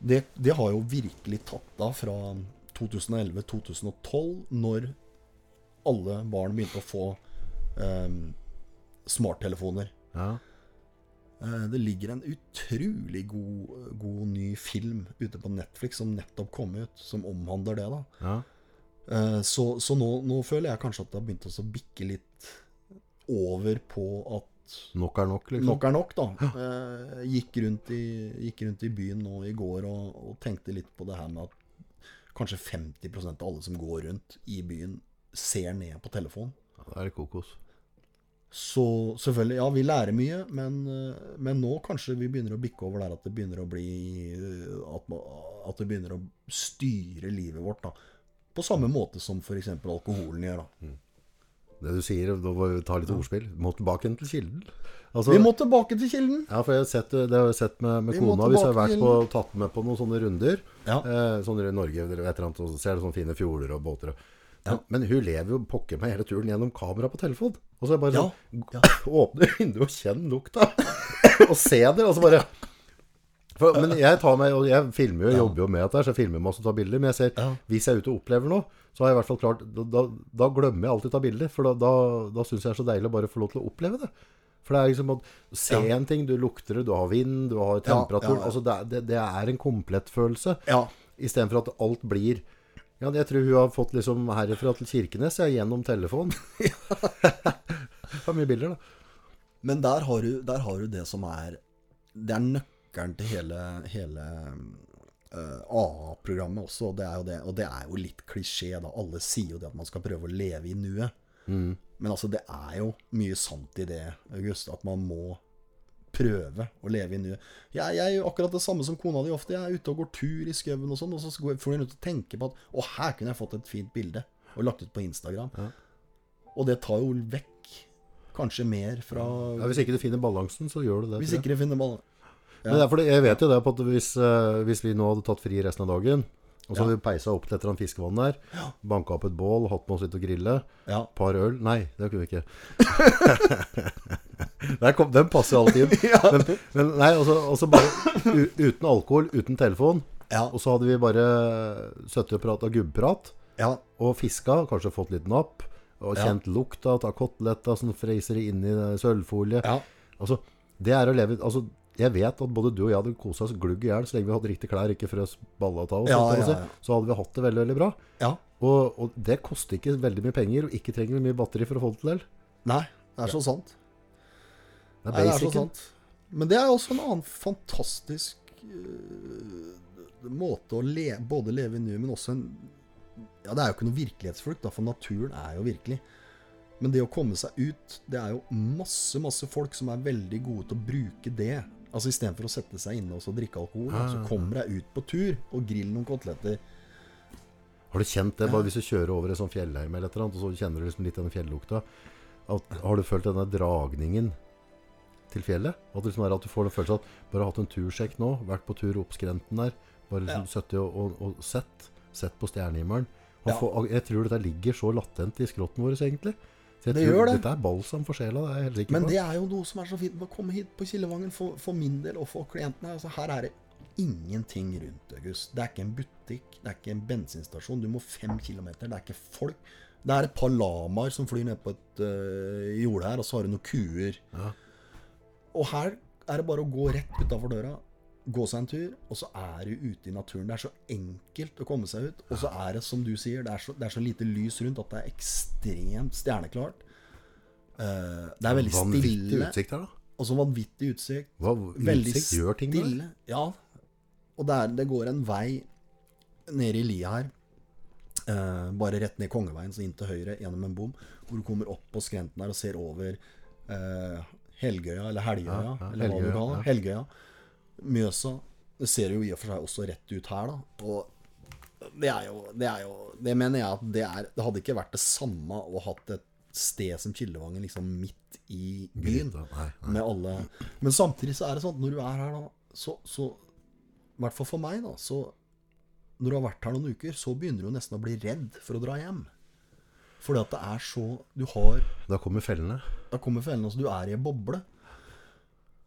det, det har jo virkelig tatt av fra 2011-2012, når alle barn begynte å få eh, smarttelefoner. Ja. Eh, Det ligger en utrolig god, god ny film ute på Netflix som nettopp kom ut, som omhandler det. da. ja. Eh, Så, så nå, nå føler jeg kanskje at det har begynt å bikke litt over på at Nok er nok, liksom. nok er nok, da. Ja. Gikk rundt i, gikk rundt i byen nå i går og, og tenkte litt på det her med at kanskje 50% av alle som går rundt i byen, ser ned på telefonen. Ja, det er kokos. Så selvfølgelig, ja, vi lærer mye, men, eh, men nå kanskje vi begynner å bikke over der at det begynner å bli eh, At, at det begynner å styre livet vårt, da. På samme måte som f.eks. alkoholen gjør, da. Det du sier, da må vi ta litt ordspill. Må tilbake til kilden. Altså, Vi må tilbake til kilden! Ja, for jeg har sett, det har jeg sett med, med Vi kona hvis jeg har vært på, tatt med på noen sånne runder. Ja. Eh, sånn i Norge eller et eller annet, og så ser sånne fine fjorder og båter. Men, men hun lever jo pokker meg hele turen gjennom kamera på telefon. Og så er det bare Ja, sånn Åpne vinduet og kjenn lukta. og se det, og så bare for, Men jeg tar meg, og jeg filmer jo, ja. jobber jo med dette, så jeg filmer masse og tar bilder. Men jeg ser, Ja. hvis jeg er ute og opplever noe, så har jeg i hvert fall klart Da, da, da glemmer jeg alltid å ta bilder. For da, da, da syns jeg det er så deilig å bare få lov til å oppleve det. For det er liksom å se Ja. en ting, du lukter det, du har vind, du har temperatur ja, ja. Altså det, det, det er en komplett følelse. Ja. Istedenfor at alt blir Ja, jeg tror hun har fått liksom herifra til Kirkenes ja, gjennom telefon. det var mye bilder, da. Men der har, du, der har du det som er Det er nøkkelen til hele, hele uh, AA-programmet også. Og det, er jo det, og det er jo litt klisjé, da. Alle sier jo det at man skal prøve å leve i nuet. Men altså, det er jo mye sant i det, August. At man må prøve å leve i nuet. Jeg, jeg er jo akkurat det samme som kona di ofte. Jeg er ute og går tur i skauen og sånn, og så får hun ut og tenke på at Å, her kunne jeg fått et fint bilde. Og lagt ut på Instagram. Og det tar jo vekk kanskje mer fra Ja, hvis ikke du finner balansen, så gjør du det. Hvis ikke du finner balansen. Men det er jeg vet jo det på at hvis, eh, hvis vi nå hadde tatt fri resten av dagen, og så Ja. hadde vi peisa opp til et eller annet fiskevann der, banka opp et bål, hatt med oss litt å grille, Ja. par øl Nei, det kunne vi ikke. Kom, den passer jo alltid inn. Men, men nei, og så- bare u, uten alkohol, uten telefon. Ja. Og så hadde vi bare sittet og prata gubbprat ja. og fiska, kanskje fått litt napp, og Ja. kjent lukta av koteletter som freiser inn i sølvfolie. Ja. Altså, det er å leve Altså, jeg vet at både du og jeg hadde kosa oss glugg i hjel så lenge vi hadde riktige klær, ikke frøs balla av oss. Ja, ja, ja. Så hadde vi hatt det veldig, veldig bra. ja. Og, og det koster ikke veldig mye penger, og ikke trenger vi mye batteri for å få det til. Nei, det er så sant. Det er Nei, det er så sant. Men det er også en annen fantastisk uh, måte å le, både leve i nuet, men også en Ja, det er jo ikke noe virkelighetsflukt, da, for naturen er jo virkelig. Men det å komme seg ut Det er jo masse, masse folk som er veldig gode til å bruke det. Altså Istedenfor å sette seg inne og så drikke alkohol, da, så kommer jeg ut på tur og griller noen koteletter. Har du kjent det, bare hvis du kjører over en sånn fjellheim eller et eller annet, og så kjenner du liksom litt den fjellukta? Har du følt denne dragningen til fjellet? At, liksom er at du får den følelsen at bare hatt en tursjekk nå, vært på tur opp skrenten der, bare liksom sittet og, og, og sett, sett på stjernehimmelen. Ja. jeg tror dette ligger så latent i skrotten vår, egentlig. Så jeg Det tror gjør det. Dette er balsam for sjela, det er jeg helt sikker Men på. det er jo noe som er så fint med å komme hit på Kildevangen for, for min del og for klientene. Altså, her er det ingenting rundt August. Det er ikke en butikk, det er ikke en bensinstasjon. Du må fem kilometer. Det er ikke folk. Det er et par lamaer som flyr ned på et uh, jorde her, og så har du noen kuer. Ja. Og her er det bare å gå rett utafor døra, gå seg en tur, og så er du ute i naturen. Det er så enkelt å komme seg ut. Og så er det, som du sier, det er så, det er så lite lys rundt at det er ekstremt stjerneklart. Uh, det er veldig Vanvittig stille. utsikt her, da. Og så vanvittig utsikt. Hva, Veldig utsikt gjør ting stille. Ja. Og det, er, det går en vei nede i lia her. Uh, bare rett ned Kongeveien, så inn til høyre gjennom en bom. Hvor du kommer opp på skrenten her og ser over eh, Helgøya, eller Helgøya, Ja, eller hva du kaller det. Helgøya. Mjøsa. Det ser jo i og for seg også rett ut her, da. Og det er jo Det, er jo, det mener jeg at det er Det hadde ikke vært det samme å hatt et sted som Kildevangen liksom midt i byen. Nei, nei. Med alle Men samtidig så er det sånn at når du er her, da, så, så I hvert fall for meg, da, så Når du har vært her noen uker, så begynner du nesten å bli redd for å dra hjem. Fordi at det er så Du har Da kommer fellene. Da kommer fellene, altså. Du er i en boble.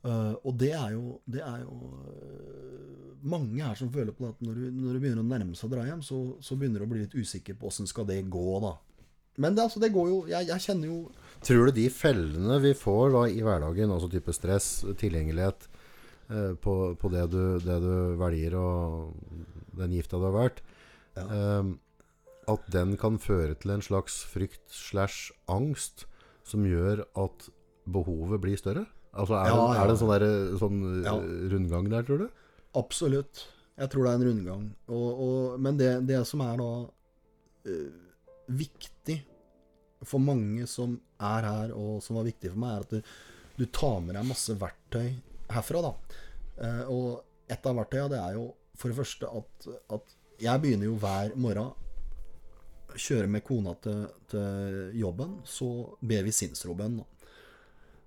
Uh, og det er jo, det er jo uh, mange her som føler på at når du, når du begynner å nærme seg å dra hjem, så, så begynner du å bli litt usikker på åssen skal det gå, da. Men det, altså, det går jo jeg, jeg kjenner jo Tror du de fellene vi får da i hverdagen, altså type stress, tilgjengelighet uh, på, på det, du, det du velger og den gifta du har vært, Ja. eh, at den kan føre til en slags frykt slash angst som gjør at behovet blir større? Altså Er, Ja, det, ja. er det en sånn, der, sånn eh, Ja. rundgang der, tror du? Absolutt. Jeg tror det er en rundgang. Og, og, men det, det som er da uh, viktig for mange som er her, og som var viktig for meg, er at du, du tar med deg masse verktøy herfra. da. Uh, og et av verktøya det er jo for det første at, at jeg begynner jo hver morgen kjøre med kona til, til jobben, så ber vi sinnsrobønn.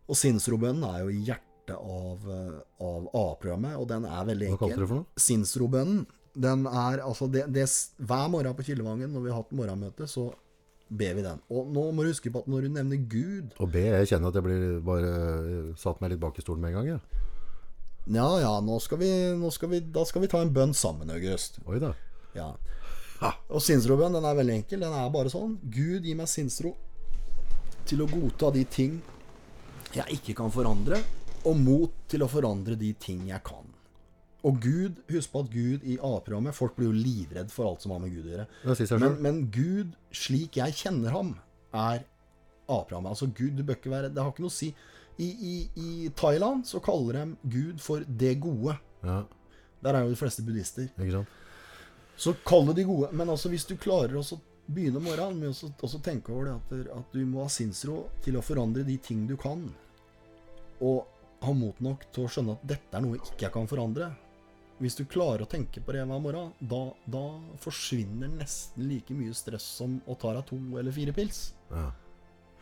Og sinnsrobønnen er jo hjertet av, eh, av A-programmet, og den er veldig Hva kalte du det for noe? Sinnsrobønnen, den er altså det, det, Hver morgen på Kildevangen når vi har hatt morgenmøte, så ber vi den. Og nå må du huske på at når du nevner Gud Og be jeg kjenner at jeg blir bare eh, satt meg litt bak i stolen med en gang. Ja. Ja ja, nå skal vi, nå skal vi, da skal vi ta en bønn sammen, August. Oi da. Ja. Og sinnsrobønn, den er veldig enkel. Den er bare sånn. Gud, gi meg sinnsro til å godta de ting jeg ikke kan forandre, og mot til å forandre de ting jeg kan. Og Gud, husk på at Gud i A-programmet Folk blir jo livredd for alt som har med Gud å gjøre. Men, men Gud, slik jeg kjenner ham, er A-programmet. Altså Gud, du bør ikke være Det har ikke noe å si. I, i, I Thailand så kaller de Gud for det gode. Ja, Der er jo de fleste buddhister. ikke sant? Så kall det de gode. Men altså, hvis du klarer å begynne morgenen med å også tenke over det at, at du må ha sinnsro til å forandre de ting du kan, og ha mot nok til å skjønne at dette er noe jeg ikke kan forandre Hvis du klarer å tenke på det hver morgen, da, da forsvinner nesten like mye stress som å ta deg to eller fire pils. Ja.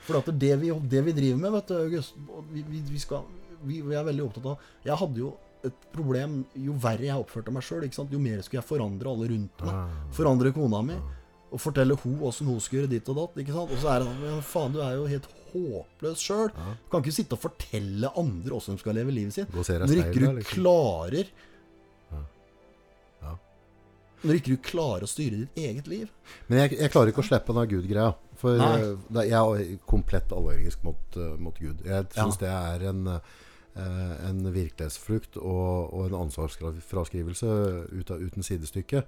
For det vi, det vi driver med, vet du, August vi, vi, skal, vi, vi er veldig opptatt av Jeg hadde jo et problem jo verre jeg oppførte meg sjøl, jo mer skulle jeg forandre alle rundt meg. Ah. Forandre kona mi. Og fortelle hun åssen hun skal gjøre ditt og datt. ikke sant? Og så er det sånn Faen, du er jo helt håpløs sjøl. Du kan ikke sitte og fortelle andre åssen de skal leve livet sitt. Når ikke du klarer Ja. Når ikke du klarer å styre ditt eget liv. Men jeg, jeg klarer ikke å slippe den Gud-greia. For Nei. eh, jeg er komplett allergisk mot, eh, mot Gud. Jeg syns det er en, eh, en virkelighetsflukt og, og en ansvarsfraskrivelse ut av, uten sidestykke.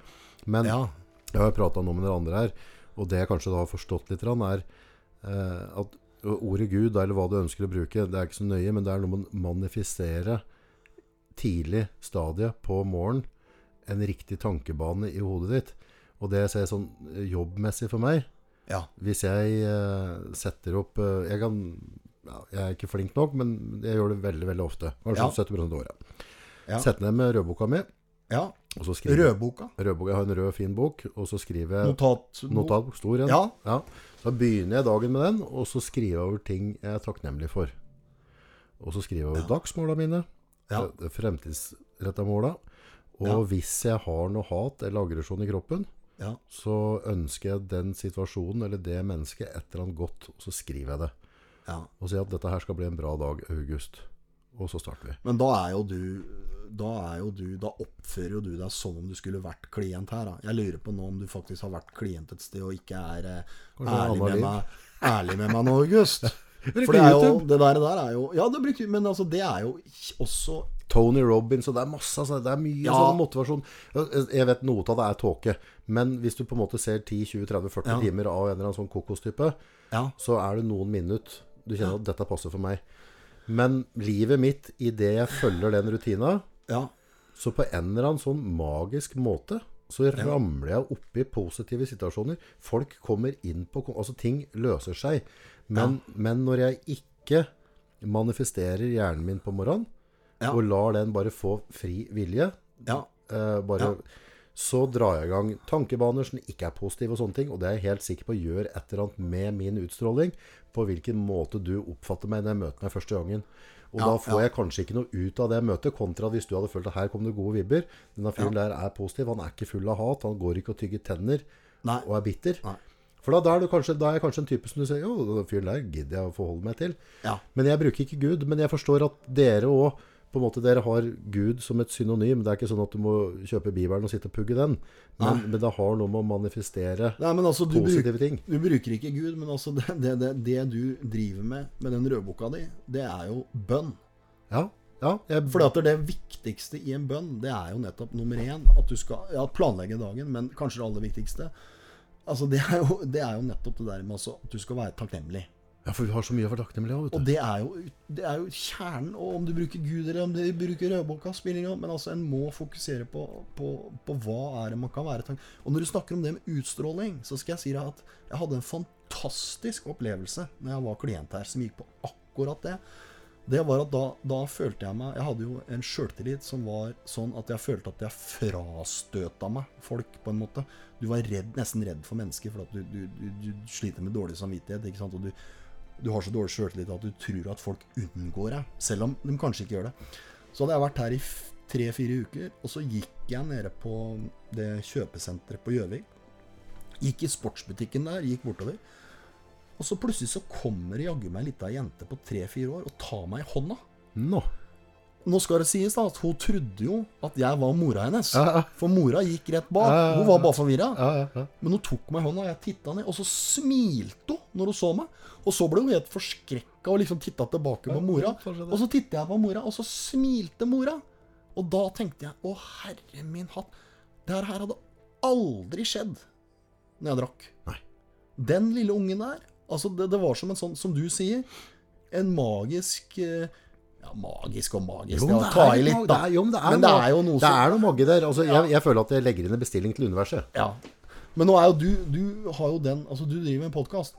Men Ja. jeg har prata nå med dere andre her, og det jeg kanskje da har forstått litt, er eh, at ordet Gud, eller hva du ønsker å bruke, det er ikke så nøye, men det er noe med å manifisere tidlig stadie på morgenen en riktig tankebane i hodet ditt. Og det ser jeg sånn eh, jobbmessig for meg. ja. Hvis jeg eh, setter opp eh, Jeg kan ja, Jeg er ikke flink nok, men jeg gjør det veldig veldig ofte. Kanskje Ja. 70 av året. Ja. Setter ned med rødboka mi, ja. og så skriver Rødboka. Rødboka, Jeg har en rød, fin bok, og så skriver jeg Notat. Notatbok, stor en. Ja. Så begynner jeg dagen med den, og så skriver jeg over ting jeg er takknemlig for. Og så skriver jeg over dagsmåla mine, Ja. ja. fremtidsretta måla. Og Ja. hvis jeg har noe hat eller aggresjon i kroppen, ja. så ønsker jeg den situasjonen eller det mennesket et eller annet godt, og så skriver jeg det. Ja. Og si at dette her skal bli en bra dag, August. Og så starter vi. Men da er jo du da er jo du Da oppfører jo du deg som om du skulle vært klient her. Da. Jeg lurer på nå om du faktisk har vært klient et sted og ikke er eh, ærlig, med meg, ærlig med meg nå, August. For det, er jo, det der, der er jo Ja, det bruker Men altså, det er jo også Tony Robbins, og det er masse altså, Det er mye Ja. sånn motivasjon. Jeg vet noe av det er tåke, men hvis du på en måte ser 10-20-30-40 Ja. timer av en eller annen sånn kokostype, Ja. så er det noen minutter du kjenner at dette passer for meg. Men livet mitt, idet jeg følger den rutina, ja. så på en eller annen sånn magisk måte så ramler jeg oppi positive situasjoner. Folk kommer inn på Altså, ting løser seg. Men, men når jeg ikke manifesterer hjernen min på morgenen, Ja. og lar den bare få fri vilje, ja. eh, bare, Ja. Så drar jeg i gang tankebaner som ikke er positive og sånne ting. Og det er jeg helt sikker på gjør et eller annet med min utstråling. På hvilken måte du oppfatter meg når jeg møter meg første gangen. Og Ja, da får jeg kanskje ikke noe ut av det møtet, kontra hvis du hadde følt at her kom det gode vibber. Denne fyren der er positiv, han er ikke full av hat, han går ikke og tygger tenner Nei. og er bitter. Nei. For da, da, er du kanskje, da er jeg kanskje en type som du sier Jo, den fyren der gidder jeg å forholde meg til. Ja. Men jeg bruker ikke Gud. Men jeg forstår at dere òg på en måte dere har Gud som et synonym. Det er ikke sånn at du må kjøpe Bibelen og sitte og pugge den. Men, men det har noe med å manifestere Nei, men altså, du positive bruk, ting. du bruker ikke Gud, men altså det, det, det, det du driver med med den rødboka di, det er jo bønn. Ja. ja jeg, For det viktigste i en bønn, det er jo nettopp nummer én at du skal ja, planlegge dagen, men kanskje det aller viktigste Altså det er jo, det er jo nettopp det der med altså, at du skal være takknemlig. Ja, for vi har så mye å være takknemlige av. Og det er, jo, det er jo kjernen. Og om du bruker Gud eller om du bruker rødboka, spiller. Men altså, en må fokusere på, på, på hva er det man kan være Og når du snakker om det med utstråling, så skal jeg si deg at jeg hadde en fantastisk opplevelse når jeg var klient her, som gikk på akkurat det. Det var at da, da følte jeg meg Jeg hadde jo en sjøltillit som var sånn at jeg følte at jeg frastøta meg folk, på en måte. Du var redd, nesten redd for mennesker, for at du, du, du, du sliter med dårlig samvittighet. ikke sant? Og du, du har så dårlig sjøltillit at du tror at folk unngår deg, selv om de kanskje ikke gjør det. Så hadde jeg vært her i tre-fire uker, og så gikk jeg nede på det kjøpesenteret på Gjøvik. Gikk i sportsbutikken der, gikk bortover. Og så plutselig så kommer jaggu meg ei lita jente på tre-fire år og tar meg i hånda. Nå. Nå skal det sies da at hun trodde jo at jeg var mora hennes. Ja, ja. For mora gikk rett bak. Hun var bare forvirra. Ja, ja, ja. Men hun tok meg i hånda, og jeg titta ned, og så smilte hun når hun så meg. Og så ble hun helt forskrekka og liksom titta tilbake på mora. Og så titta jeg på mora, og så smilte mora. Og da tenkte jeg å herre min hatt, det her hadde aldri skjedd når jeg drakk. Nei. Den lille ungen der, altså det, det var som en sånn, som du sier, en magisk eh, Ja, magisk og magisk, Jo, det er litt det er- jo, det er Men det er jo noe Det er noe magi der. Altså, jeg, jeg føler at jeg legger inn en bestilling til universet. Ja. Men nå er jo du Du har jo den Altså, du driver med podkast.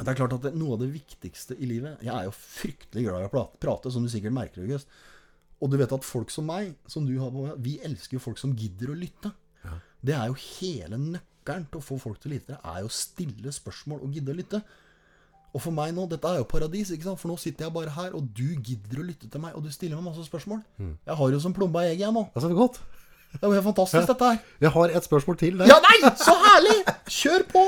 Det er klart at det, Noe av det viktigste i livet Jeg er jo fryktelig glad i å prate, som du sikkert merker, August. Og du vet at folk som meg, som du har på meg, Vi elsker jo folk som gidder å lytte. Det er jo hele nøkkelen til å få folk til å lytte. Er jo å stille spørsmål og gidde å lytte. Og for meg nå, dette er jo paradis, ikke sant? for nå sitter jeg bare her, og du gidder å lytte til meg, og du stiller meg masse spørsmål. Jeg har jo som plomba i egget, jeg nå. Altså, godt. Det er jo helt fantastisk, dette her. Jeg har et spørsmål til der. Ja, nei! Så herlig! Kjør på!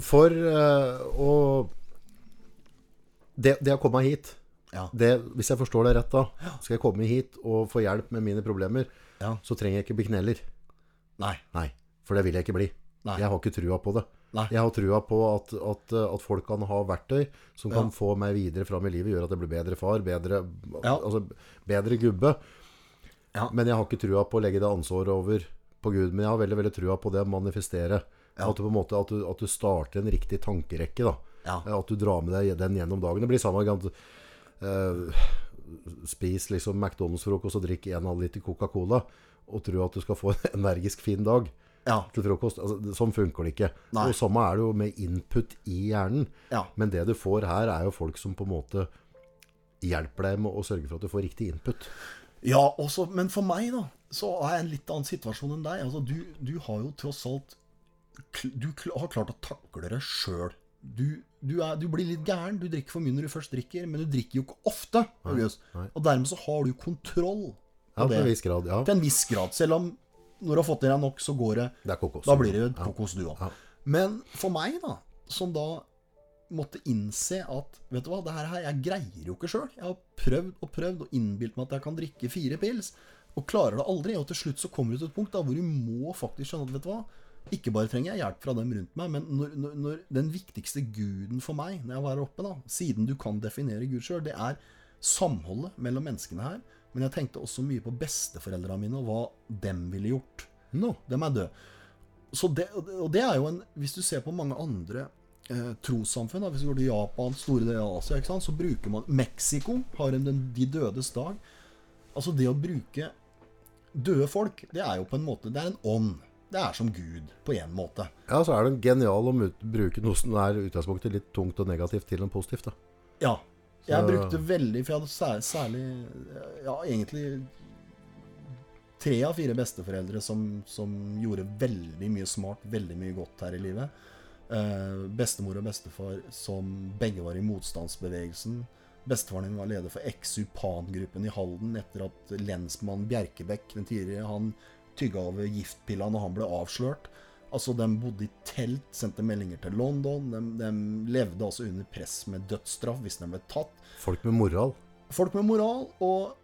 For uh, å det, det å komme hit Ja. det, Hvis jeg forstår det rett, da skal jeg komme hit og få hjelp med mine problemer, Ja. så trenger jeg ikke bli kneller. Nei. Nei, for det vil jeg ikke bli. Nei. Jeg har ikke trua på det. Nei. Jeg har trua på at, at, at folk kan ha verktøy som kan Ja. få meg videre fram i livet, gjøre at jeg blir bedre far, bedre, Ja. altså, bedre gubbe. Ja. Men jeg har ikke trua på å legge det ansvaret over på Gud. Men jeg har veldig veldig trua på det å manifestere. At, du på en måte, at, du, at du starter en riktig tankerekke. At du drar med deg den gjennom dagen. Det blir samme gang uh, Spis liksom McDonald's-frokost og drikk 1,5 liter Coca-Cola og tro at du skal få en energisk fin dag Ja. til frokost. Altså, sånn funker det ikke. Nei. Og samme er det jo med input i hjernen. Ja. Men det du får her, er jo folk som på en måte hjelper deg med å sørge for at du får riktig input. Ja, også, men for meg, da, så er jeg i en litt annen situasjon enn deg. Altså, du, du har jo tross alt Du har klart å takle det sjøl. Du, du, du blir litt gæren. Du drikker for mye når du først drikker, men du drikker jo ikke ofte. Nei, nei. Og dermed så har du kontroll Ja, til en viss grad. Ja, Til en viss grad. Selv om når du har fått i deg nok, så går det det er kokos. Da blir det jo kokos, du òg. Men for meg, da, som da måtte innse at Vet du hva, det her, her jeg greier jo ikke sjøl. Jeg har prøvd og prøvd og innbilt meg at jeg kan drikke fire pils, og klarer det aldri. Og til slutt så kommer du til et punkt da hvor du må faktisk skjønne at vet du hva, ikke bare trenger jeg hjelp fra dem rundt meg, men når, når, når den viktigste guden for meg når jeg var her oppe, da, siden du kan definere Gud sjøl, det er samholdet mellom menneskene her. Men jeg tenkte også mye på besteforeldrene mine og hva dem ville gjort. Nå. Dem er døde. Så det, og det er jo en Hvis du ser på mange andre eh, trossamfunn, hvis du går til Japan, store deler av Asia, sant, så bruker man Mexico har en den, De dødes dag. Altså det å bruke døde folk, det er jo på en måte Det er en ånd. Det er som Gud, på en måte. Ja, så er det genial å bruke noe som er utgangspunktet litt tungt og negativt til noe positivt. da. Ja. Jeg brukte veldig For jeg hadde sær, særlig Ja, egentlig tre av fire besteforeldre som, som gjorde veldig mye smart, veldig mye godt her i livet. Eh, bestemor og bestefar som begge var i motstandsbevegelsen. Bestefaren min var leder for Exupan-gruppen i Halden etter at lensmann Bjerkebekk, den tidligere, han tygga over giftpilla når han ble avslørt. Altså, De bodde i telt, sendte meldinger til London. De, de levde altså under press med dødsstraff hvis de ble tatt. Folk med moral. Folk med moral. Og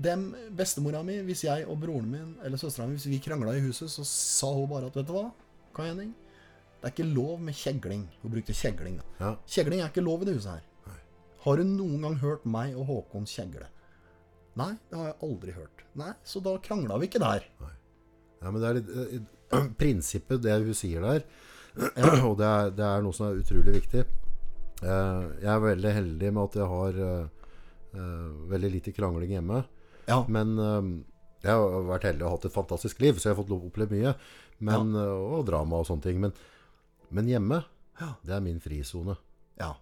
dem, bestemora mi, hvis jeg og broren min eller søstera mi hvis vi krangla i huset, så sa hun bare at vet du hva, Kai Henning, det er ikke lov med kjegling. Hun brukte kjegling. da. Ja. Kjegling er ikke lov i det huset her. Har du noen gang hørt meg og Håkon kjegle? Nei, det har jeg aldri hørt. Nei, Så da krangla vi ikke der. Ja, men det er litt eh, Prinsippet, det hun sier der, og det er, det er noe som er utrolig viktig. Eh, jeg er veldig heldig med at jeg har eh, eh, veldig lite krangling hjemme. Ja, Men jeg har vært heldig og hatt et fantastisk liv, så jeg har fått opplevd mye. Men, ja. og drama og sånne ting. Men, men hjemme, Ja. det er min frisone. ja,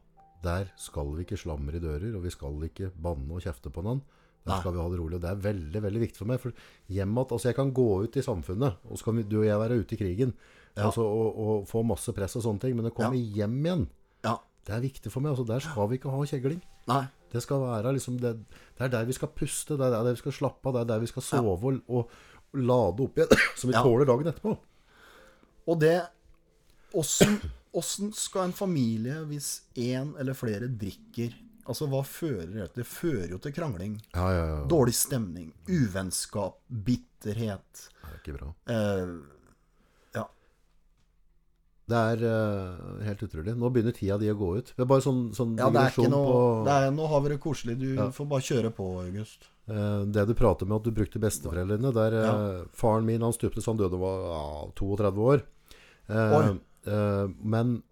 Der skal vi ikke slamre i dører, og vi skal ikke banne og kjefte på noen. Der skal vi ha det rolig. Og det er veldig veldig viktig for meg. For hjem at, altså Jeg kan gå ut i samfunnet, og så kan du og jeg være ute i krigen Ja. altså, og, og få masse press og sånne ting. Men å komme hjem igjen, ja. det er viktig for meg. Altså, der skal vi ikke ha kjegling. Nei. Det skal være liksom det, det er der vi skal puste, det er der vi skal slappe av, det er der vi skal sove og, og, lade opp igjen, så vi Ja. tåler dagen etterpå. Og det åssen skal en familie, hvis én eller flere drikker Altså, hva fører det til? Det fører jo til krangling. Ja, ja, ja. Dårlig stemning, uvennskap, bitterhet. Det er ikke bra. Eh, ja. Det er eh, helt utrolig. Nå begynner tida di å gå ut. Det er bare sånn, sånn ja, det er ikke noe på det er, Nå har vi det koselig. Du Ja. får bare kjøre på, August. eh, det du prater med at du brukte besteforeldrene. Der eh, Faren min han stupte så han døde da han var ja, 32 år. Eh, eh, men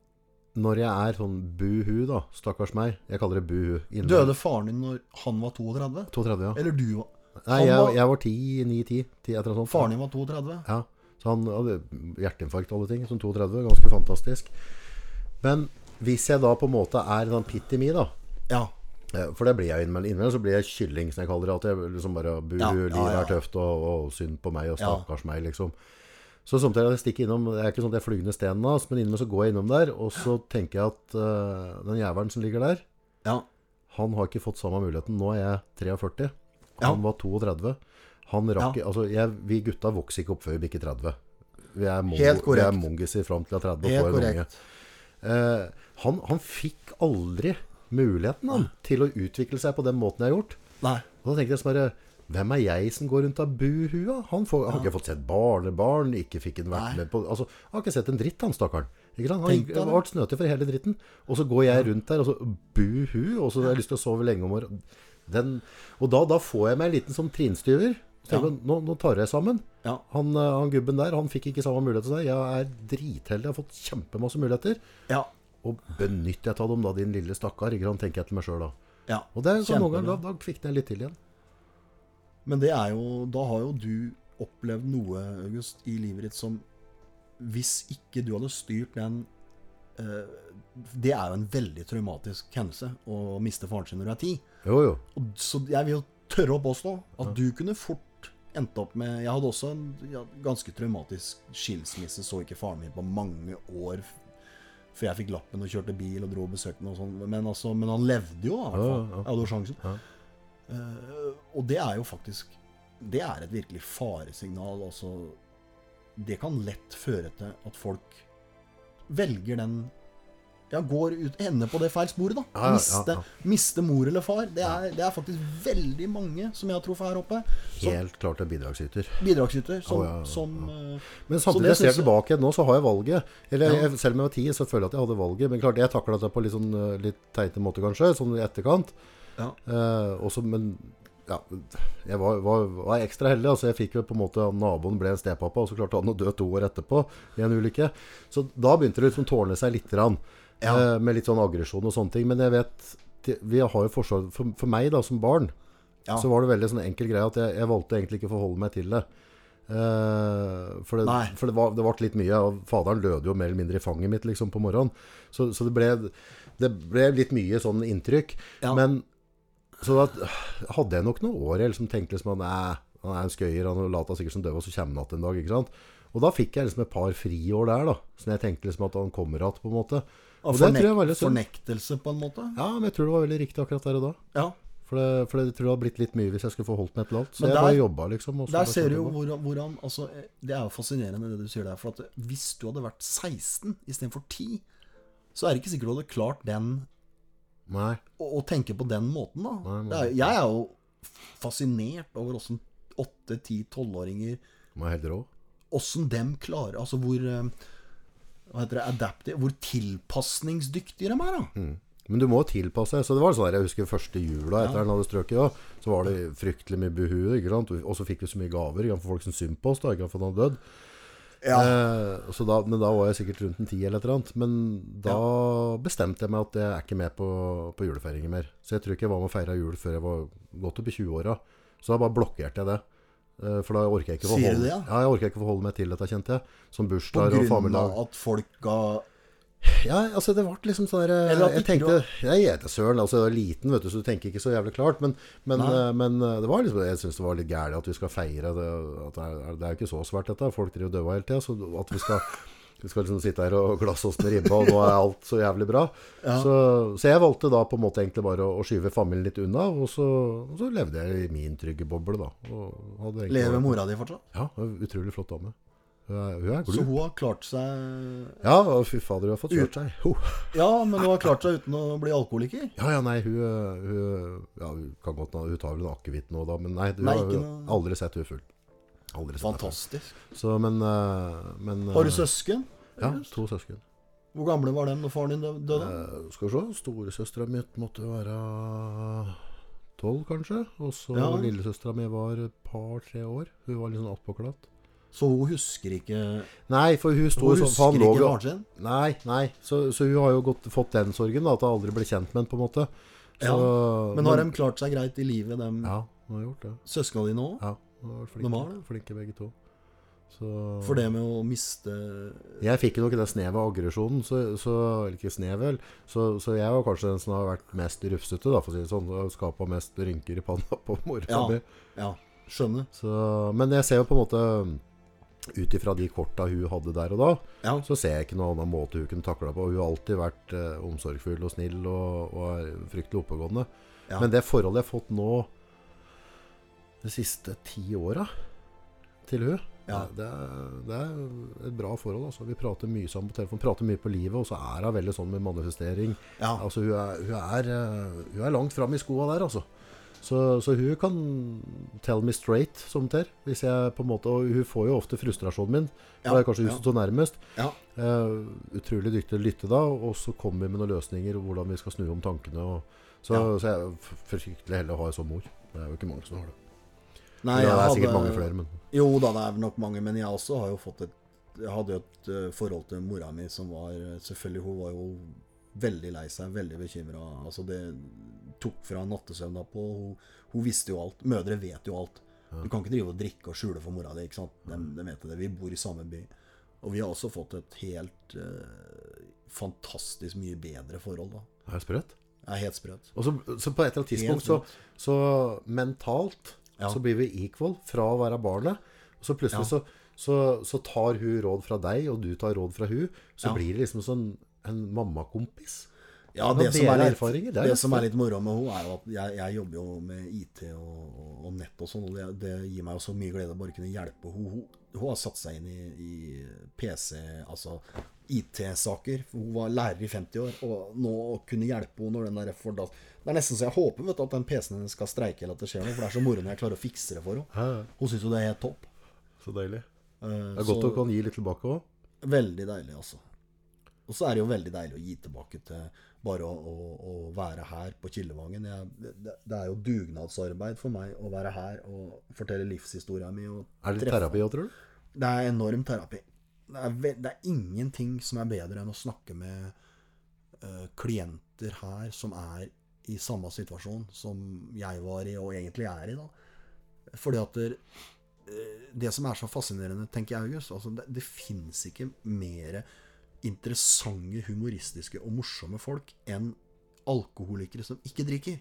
når jeg er sånn buhu, da Stakkars meg. Jeg kaller det buhu. Innvendig. Døde faren din når han var 32? 32, ja. Eller du var Nei, jeg, var- jeg var 10, 9-10. etter sånt. Faren din var 32? Ja, så han hadde hjerteinfarkt og alle ting, som 32, ganske fantastisk. Men hvis jeg da på en måte er sånn i mi, da Ja. eh, For det blir jeg innimellom. Så blir jeg kylling, som jeg kaller det. At jeg liksom bare Bu, Ja, livet er tøft, og, og synd på meg, og stakkars meg, liksom. Så samtidig at jeg stikker innom Det er ikke sånn at jeg flyr ned stenen hans, men innimellom så går jeg innom der, og så tenker jeg at uh, den jævelen som ligger der, ja. han har ikke fått samme muligheten. Nå er jeg 43. Ja. Han var 32. Han rakk Ja. Altså, jeg, vi gutta vokser ikke opp før vi bikker 30. Vi er, mongo, Helt vi korrekt. er mongiser fram til vi er 30 og får en unge. Eh, han, han fikk aldri muligheten han, til å utvikle seg på den måten jeg har gjort. Nei. Og da tenkte jeg så bare Hvem er jeg som går rundt av buhua? Han får, har ikke fått sett barnebarn, ikke fikk en vært med på Altså, Han har ikke sett en dritt, han stakkaren. Han har vært snøtig for hele dritten. Og så går jeg rundt der, og så buhu, og så har jeg lyst til å sove lenge om morgenen. Den, og da, da får jeg meg en liten sånn trinstyver. Så jeg, nå, nå tar jeg sammen. Ja. Han, eh, han gubben der han fikk ikke samme mulighet til seg. Jeg er dritheldig, jeg har fått kjempemasse muligheter. Ja. Og benytter jeg av dem, da, din lille stakkar? Ikke sant, tenker jeg til meg sjøl da. ja. Og det er så noen ganger, da, da kvikner jeg litt til igjen. Men det er jo Da har jo du opplevd noe, August, i livet ditt som Hvis ikke du hadde styrt den eh, Det er jo en veldig traumatisk hendelse å miste faren sin når du er ti. Jo, jo. Og Så jeg vil jo tørre å påstå at du kunne fort endt opp med Jeg hadde også en ja, ganske traumatisk skilsmisse. Så ikke faren min på mange år før jeg fikk lappen og kjørte bil og dro og besøkte ham. sånn. Men, altså, men han levde jo, da. i hvert fall. Jeg hadde jo sjansen. Eh, og det er jo faktisk Det er et virkelig faresignal. Altså, det kan lett føre til at folk velger den ja, går ut ender på det feil sporet, da. Ja, ja, miste, ja. miste mor eller far. Det er, det er faktisk veldig mange som jeg har truffet her oppe. Som Helt klart en bidragsyter. bidragsyter. Som, oh, som eh, Men samtidig, jeg ser jeg- tilbake igjen nå, så har jeg valget. Eller jeg, selv om jeg var ti, så føler jeg at jeg hadde valget. Men klart, jeg takla det på litt sånn eh, litt teite måte, kanskje, sånn i etterkant. Ja. Eh, også, men ja, jeg var, var, var ekstra heldig. Altså, jeg fikk jo på en måte Naboen ble en stepappa, og så klarte han å dø to år etterpå i en ulykke. Så da begynte det liksom å tårne seg litt. Rann, Ja. eh, med litt sånn aggresjon og sånne ting. Men jeg vet Vi har jo forskjell, For, for meg, da, som barn, Ja. så var det veldig sånn enkel greie at jeg, jeg valgte egentlig ikke å forholde meg til det. Uh, for det, for det, var, det ble litt mye. Og faderen døde jo mer eller mindre i fanget mitt liksom, på morgenen. Så, så det, ble, det ble litt mye sånn inntrykk. Ja. Men så da hadde jeg nok noen år jeg liksom tenkte liksom at nei, han er en skøyer, han later sikkert som død, og så kommer han igjen en dag. ikke sant? Og da fikk jeg liksom et par friår der, da. Så jeg tenkte liksom at han kommer igjen, på en måte. Og, Og jeg fornek fornektelse, på en måte. Ja, men jeg tror det var veldig riktig akkurat der og da. Ja. For det, for det tror det hadde blitt litt mye hvis jeg skulle forholdt meg til alt. Så der, jeg bare jobba, liksom. Der ser du jo jeg hvordan, hvordan altså, Det er jo fascinerende det du sier der. For at hvis du hadde vært 16 istedenfor 10, så er det ikke sikkert du hadde klart den Nei. å, å tenke på den måten, da. Nei, nei. Er, jeg er jo fascinert over åssen 8-10-12-åringer De var helt rå. Åssen dem klarer Altså hvor eh, Hva heter det? Adaptive Hvor tilpasningsdyktige de er, da. Mm. Men du må tilpasse. Så det var sånn Jeg husker første jula etter den hadde strøket. Ja, så var det fryktelig mye buhu. Og så fikk vi så mye gaver ikke for folk som synd på oss. da, ikke for han hadde dødd. Eh, så da, men da var jeg sikkert rundt en ti eller et eller annet. Men da bestemte jeg meg at jeg er ikke med på, på julefeiringer mer. Så jeg tror ikke jeg var med og feira jul før jeg var godt opp i 20-åra. Så da bare blokkerte jeg det. Eh, For da orker jeg ikke Sier du forholde, det, ja? ja, jeg orker ikke forholde meg til dette, kjente jeg. Som På bursdager og grunn av at folk ga Ja, altså det ble liksom sånn der Jeg tenkte Jeg gjeter søren, altså jeg er liten, vet du, så du tenker ikke så jævlig klart. Men, men, eh, men eh, det var liksom Jeg syns det var litt gærent at vi skal feire det. Det, er, jo ikke så svært, dette. Folk driver og dør hele tida. Så at vi skal vi skal liksom sitte her og glasse oss med ribba, og nå er alt så jævlig bra. Ja. Så, så jeg valgte da på en måte egentlig bare å, å skyve familien litt unna, og så, så levde jeg i min trygge boble, da. Lever mora di fortsatt? Ja, utrolig flott dame. Hun er, er Så hun har klart seg Ja, fy fader, hun har fått kjørt seg. Ja, men hun har klart seg uten å bli alkoholiker? Ja, ja, nei, hun, hun, ja, hun kan godt Hun tar vel en akevitt nå, da, men nei, hun Nei, har aldri sett hun full. Aldri sett. Fantastisk. Så, men, eh, men Har du eh, søsken? Ja, to søsken. Hvor gamle var dem når faren din døde? Eh, skal vi se, storesøstera mi måtte være tolv, kanskje. Og så Ja. lillesøstera mi var et par-tre år. Hun var litt sånn attpåklatt. Så hun husker ikke Nei, for hun sto Hun sånn husker lå ikke jo- sin? Nei, nei. Så, så hun har jo godt, fått den sorgen, da, at hun aldri ble kjent med ham, på en måte. Så, Men har de klart seg greit i livet, de Ja, har gjort det. søsknene dine òg? Ja, hun var De flinke, det? flinke begge to. Så For det med å miste Jeg fikk nok det snevet av aggresjonen, så, så ikke snevel. Så, så jeg var kanskje den som har vært mest rufsete, da, for å si det sånn. Og skapa mest rynker i panna på mora Ja. mi. Ja, skjønner. Så, men jeg ser jo på en måte ut ifra de korta hun hadde der og da, Ja. så ser jeg ikke noen annen måte hun kunne takla på. Hun har alltid vært eh, omsorgsfull og snill og, og er fryktelig oppegående. Ja. Men det forholdet jeg har fått nå de siste ti åra til hun Ja. det, det er et bra forhold. Altså. Vi prater mye sammen på telefon, prater mye på livet, og så er hun veldig sånn med manifestering. Altså, hun, er, hun, er, eh, hun er langt fram i skoa der, altså. Så, så hun kan tell me straight, som ter. Hvis jeg på en måte, og hun får jo ofte frustrasjonen min. Ja, det er kanskje hun ja. står nærmest. Ja. Uh, utrolig dyktig til å lytte da, og så kommer vi med noen løsninger, hvordan vi skal snu om tankene. Og, så, Ja. så jeg er fryktelig heldig å ha en sånn mor. Det er jo ikke mange som har det. Nei, det er er sikkert mange flere, men Jo da, det er nok mange, men jeg også har jo fått et Jeg hadde jo et eh, forhold til mora mi som var eh, Selvfølgelig, hun var jo veldig lei seg, veldig bekymra. Altså, det tok fra nattesøvna på hun, hun visste jo alt. Mødre vet jo alt. Du kan ikke drive og drikke og skjule for mora di. ikke sant? De, de vet det. Vi bor i samme by. Og vi har også fått et helt eh, fantastisk mye bedre forhold, da. det er sprøtt. Det er helt sprøtt. Og så, så på et eller annet tidspunkt så, så mentalt Ja. så blir vi equal fra å være barnet. Og så plutselig Ja. så, så, så tar hun råd fra deg, og du tar råd fra hun. Så Ja. blir det liksom sånn en mammakompis. Ja, det som, litt, det det som er litt moro med henne, er jo at jeg, jeg jobber jo med IT og, og, nett og sånn, og det, det gir meg jo så mye glede å bare kunne hjelpe henne. Hun, hun har satt seg inn i, i PC, altså IT-saker. Hun var lærer i 50 år, og nå å kunne hjelpe henne når den der får da Det er nesten så jeg håper vet du, at den PC-en hennes skal streike, eller at det skjer noe. For det er så moro når jeg klarer å fikse det for henne. Hun syns jo det er helt topp. Så deilig. Eh, Det er godt så- å kan gi litt tilbake òg. Veldig deilig, altså. Og så er det jo veldig deilig å gi tilbake til bare å, å, å være her på Kildevangen. Jeg, det, det er jo dugnadsarbeid for meg å være her og fortelle livshistoria mi. Er det terapi òg, tror du? Det er enorm terapi. Det er, det er ingenting som er bedre enn å snakke med uh, klienter her som er i samme situasjon som jeg var i, og egentlig er i, da. Fordi at det, eh, det som er så fascinerende, tenker jeg, August altså Det, det fins ikke mer interessante, humoristiske og morsomme folk enn alkoholikere som ikke drikker.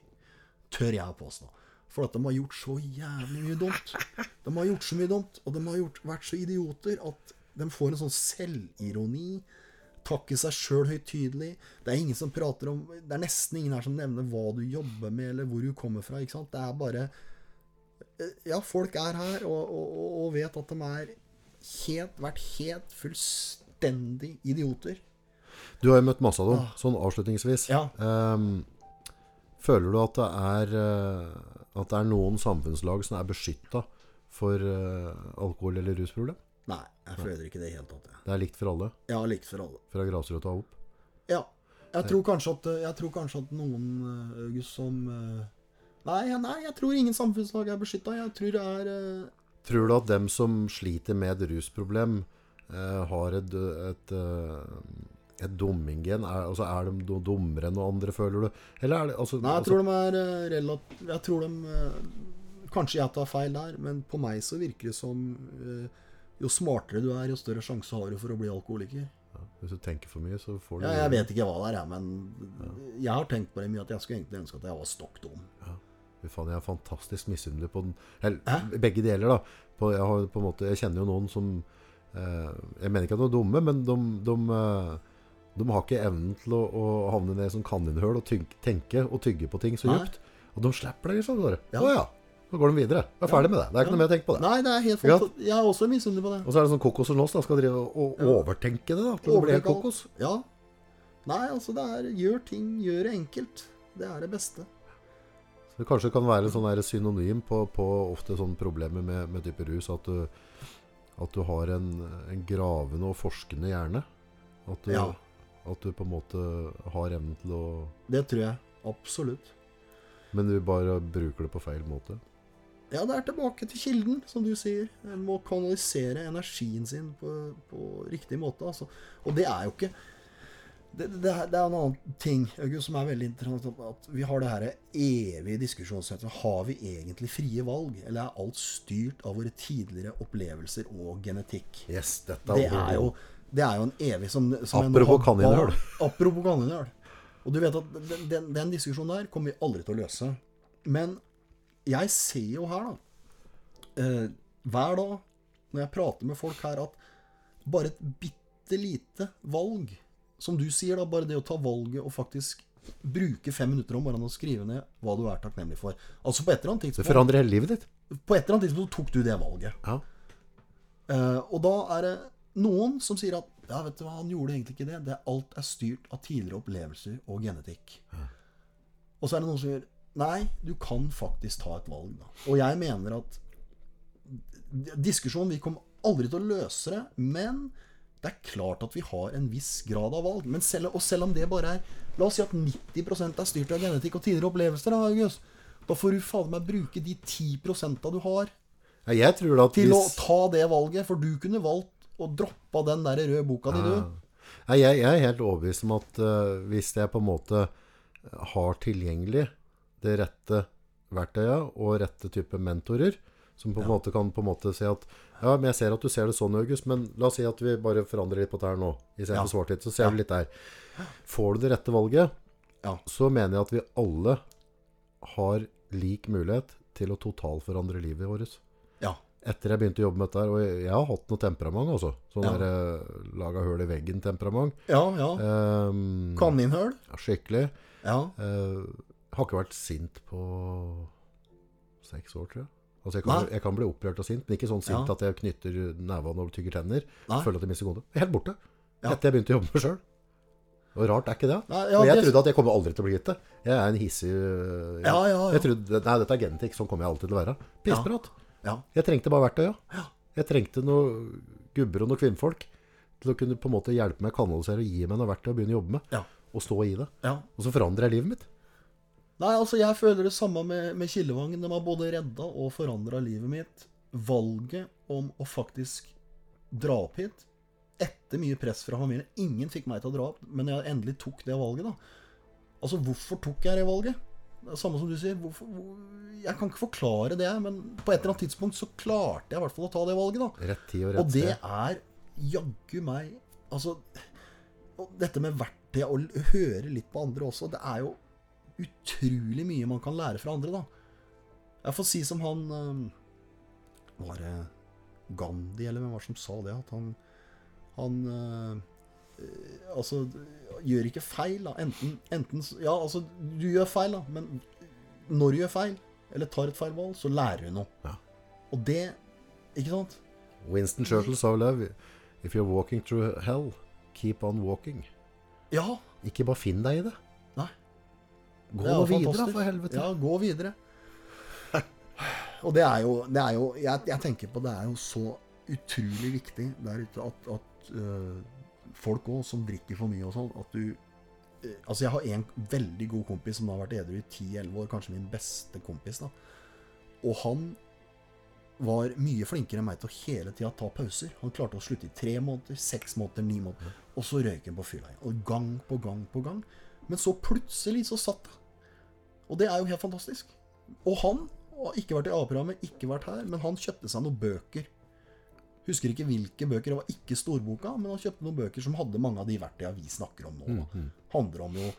Tør jeg å påstå. For at de har gjort så jævlig mye dumt. De har gjort så mye dumt, og de har gjort, vært så idioter at de får en sånn selvironi. Takke seg sjøl høytidelig. Det er ingen som prater om Det er nesten ingen her som nevner hva du jobber med, eller hvor du kommer fra. ikke sant? Det er bare Ja, folk er her og, og- og vet at de er helt, vært helt fullstendig idioter. Du har jo møtt masse av dem, sånn avslutningsvis. Ja. Um, føler du at det er eh, At det er noen samfunnslag som er beskytta for eh, alkohol- eller rusproblem? Nei, jeg føler ikke det i det hele tatt. Det er likt for alle, Ja, likt for alle. fra grasrota og opp. Ja. Jeg tror at, jeg tror kanskje at noen, eh, August, som eh, Nei, nei, jeg tror ingen samfunnslag er beskytta. Jeg tror det er eh, Tror du at dem som sliter med et rusproblem, eh, har et, et, eh, et dummingen? Er, altså, er de dummere enn andre, føler du? Eller er det altså, Nei, jeg altså, tror de er relativt. Jeg tror de eh, Kanskje jeg tar feil der, men på meg så virker det som eh, jo smartere du er, jo større sjanse har du for å bli alkoholiker. Hvis du tenker for mye, så får du Ja, jeg vet ikke hva det er, jeg, men jeg har tenkt på det mye at jeg skulle egentlig ønske at jeg var stokk dum. Fy faen, jeg er fantastisk misunnelig på den eller, Begge deler, da. På, jeg, har, måte, jeg kjenner jo noen som eh, Jeg mener ikke at de er dumme, men de, de, eh, de har ikke evnen til å, å havne ned i sånn kaninhull og tygge, tenke og tygge på ting så djupt. Og de slipper det, liksom. Bare. Ja. Å ja. Så går de videre. Jeg er ferdig med det. Det er ikke noe mer å tenke på det. Nei, det er helt Ja. Jeg er også misunnelig på det. Og så er det sånn kokos og da. skal drive og, overtenke det, da. Til helt kokos. Ja. Nei, altså det er Gjør ting, gjør det enkelt. Det er det beste. Så det kanskje kan være en sånn synonym på, på ofte sånne problemer med, med type rus. At du, at du har en, en gravende og forskende hjerne. At du, Ja. at du på en måte har evnen til å Det tror jeg. Absolutt. Men du bare bruker det på feil måte. Ja, det er tilbake til kilden, som du sier. En må kanalisere energien sin på, på riktig måte. Altså. Og det er jo ikke det, det, er, det er en annen ting August, som er veldig interessant. At vi har det her evige diskusjonssettet. Har vi egentlig frie valg? Eller er alt styrt av våre tidligere opplevelser og genetikk? Yes, dette Det er jo, det er jo en evig som, som Apropos kaninhøl. Apropos kaninhøl. Og du vet at den, den, den diskusjonen der kommer vi aldri til å løse. Men jeg ser jo her, da, eh, hver dag når jeg prater med folk her, at bare et bitte lite valg, som du sier, da, bare det å ta valget og faktisk bruke fem minutter om morgenen og skrive ned hva du er takknemlig for. Altså på et eller annet tidspunkt Det forandrer hele livet ditt. på et eller annet tidspunkt så tok du det valget. Ja. Uh, og da er det noen som sier at ja, vet du hva, han gjorde egentlig ikke det. det alt er styrt av tidligere opplevelser og genetikk. Og så er det noen som sier nei, du kan faktisk ta et valg. da. Og jeg mener at diskusjonen Vi kommer aldri til å løse det, men det er klart at vi har en viss grad av valg. Men selv, og selv om det bare er La oss si at 90% er styrt av genetikk og tidligere opplevelser, da, August. Da får du fader meg bruke de 10% du har, Ja, jeg tror at til å ta det valget. For du kunne valgt å droppe den der røde boka di, du. Ja, jeg, jeg er helt overbevist om at uh, hvis jeg på en måte har tilgjengelig det rette verktøyet og rette type mentorer, som på en måte kan på en måte si at ja, men jeg ser at du ser det sånn, August, men la oss si at vi bare forandrer litt på det her nå, istedenfor Ja. ja. svart-hvitt, så ser Ja. vi litt der. Får du det rette valget, Ja. så mener jeg at vi alle har lik mulighet til å totalforandre livet vårt. Ja. Etter jeg begynte å jobbe med dette her, og jeg, har hatt noe temperament, altså. Sånn Ja. der eh, laga høl i veggen-temperament. Ja, ja. Um, Kaninhøl. ja, skikkelig. Ja. Eh, har ikke vært sint på seks år, tror jeg. Altså, jeg kan, jeg kan bli opprørt og sint, men ikke sånn sint Ja. at jeg knytter nevene og tygger tenner. Nei. Føler at jeg mister kontroll. Helt borte. Ja. etter jeg begynte å jobbe med sjøl. Og rart er ikke det? Nei, ja, og jeg det- trodde at jeg kommer aldri til å bli gitt det. Jeg er en hissig Ja, ja, ja. Jeg trodde, Nei, dette er genetikk. Sånn kommer jeg alltid til å være. Pissprat. Ja. Jeg trengte bare verktøy, ja. Ja. Jeg trengte noen gubber og noen kvinnfolk til å kunne på en måte hjelpe meg å kanalisere og gi meg noe verktøy å begynne å jobbe med. Ja. Og stå i det. ja. Og så forandrer jeg livet mitt. Nei, altså jeg føler det samme med, med Kildevangen. De har både redda og forandra livet mitt. Valget om å faktisk dra opp hit, etter mye press fra familien Ingen fikk meg til å dra opp, men jeg endelig tok det valget, da. Altså, hvorfor tok jeg det valget? Det samme som du sier. Hvorfor, hvor, jeg kan ikke forklare det, men på et eller annet tidspunkt så klarte jeg i hvert fall å ta det valget, da. Rett tid og rett Og det sted. er jaggu meg Altså Dette med verktøy og høre litt på andre også, det er jo utrolig mye man kan lære fra andre, da. Jeg får si som han eh, Var det Gandhi, eller hvem var det som sa det? At han Han eh, eh, Altså, gjør ikke feil, da. Enten, enten Ja, altså, du gjør feil, da, men når du gjør feil, eller tar et feil valg, så lærer du noe. Ja. Og det Ikke sant? Winston Churchill sa vel If you're walking through hell, keep on walking. Ja, Ikke bare finn deg i det. Gå er videre, for helvete. Ja, gå videre. Og det er jo, det er jo jeg, jeg tenker på det er jo så utrolig viktig der ute at, at uh, folk òg som drikker for mye og sånn, at du uh, Altså, jeg har en veldig god kompis som har vært edru i 10-11 år, kanskje min beste kompis, da. Og han var mye flinkere enn meg til å hele tida ta pauser. Han klarte å slutte i tre måneder, seks måneder, ni måneder. Og så røyk han på fylla igjen. Og gang på gang på gang. Men så plutselig så satt det. Og det er jo helt fantastisk. Og han har ikke vært i A-programmet, ikke vært her, men han kjøpte seg noen bøker. Husker ikke hvilke bøker, det var ikke storboka, men han kjøpte noen bøker som hadde mange av de verktøya vi snakker om nå. da. Handler om jo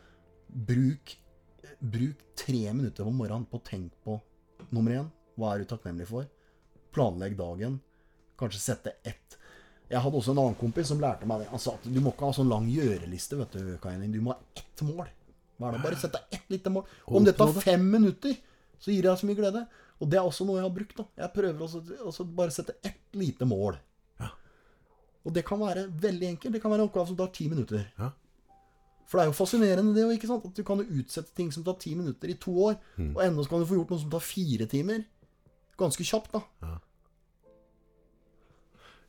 bruk, bruk tre minutter om morgenen på å tenke på nummer én. Hva er du takknemlig for? Planlegg dagen. Kanskje sette ett Jeg hadde også en annen kompis som lærte meg det. Han sa at du må ikke ha sånn lang gjøreliste, vet du, Kainin. Du må ha ett mål. Bare sett deg ett lite mål. Om det tar fem minutter, så gir det deg så mye glede. Og det er også noe jeg har brukt. da. Jeg prøver også, også bare sette ett lite mål. Ja. Og det kan være veldig enkelt. Det kan være en oppgave som tar ti minutter. Ja. For det er jo fascinerende det, ikke sant? at du kan utsette ting som tar ti minutter i to år, Mm. og ennå kan du få gjort noe som tar fire timer. Ganske kjapt, da. Ja,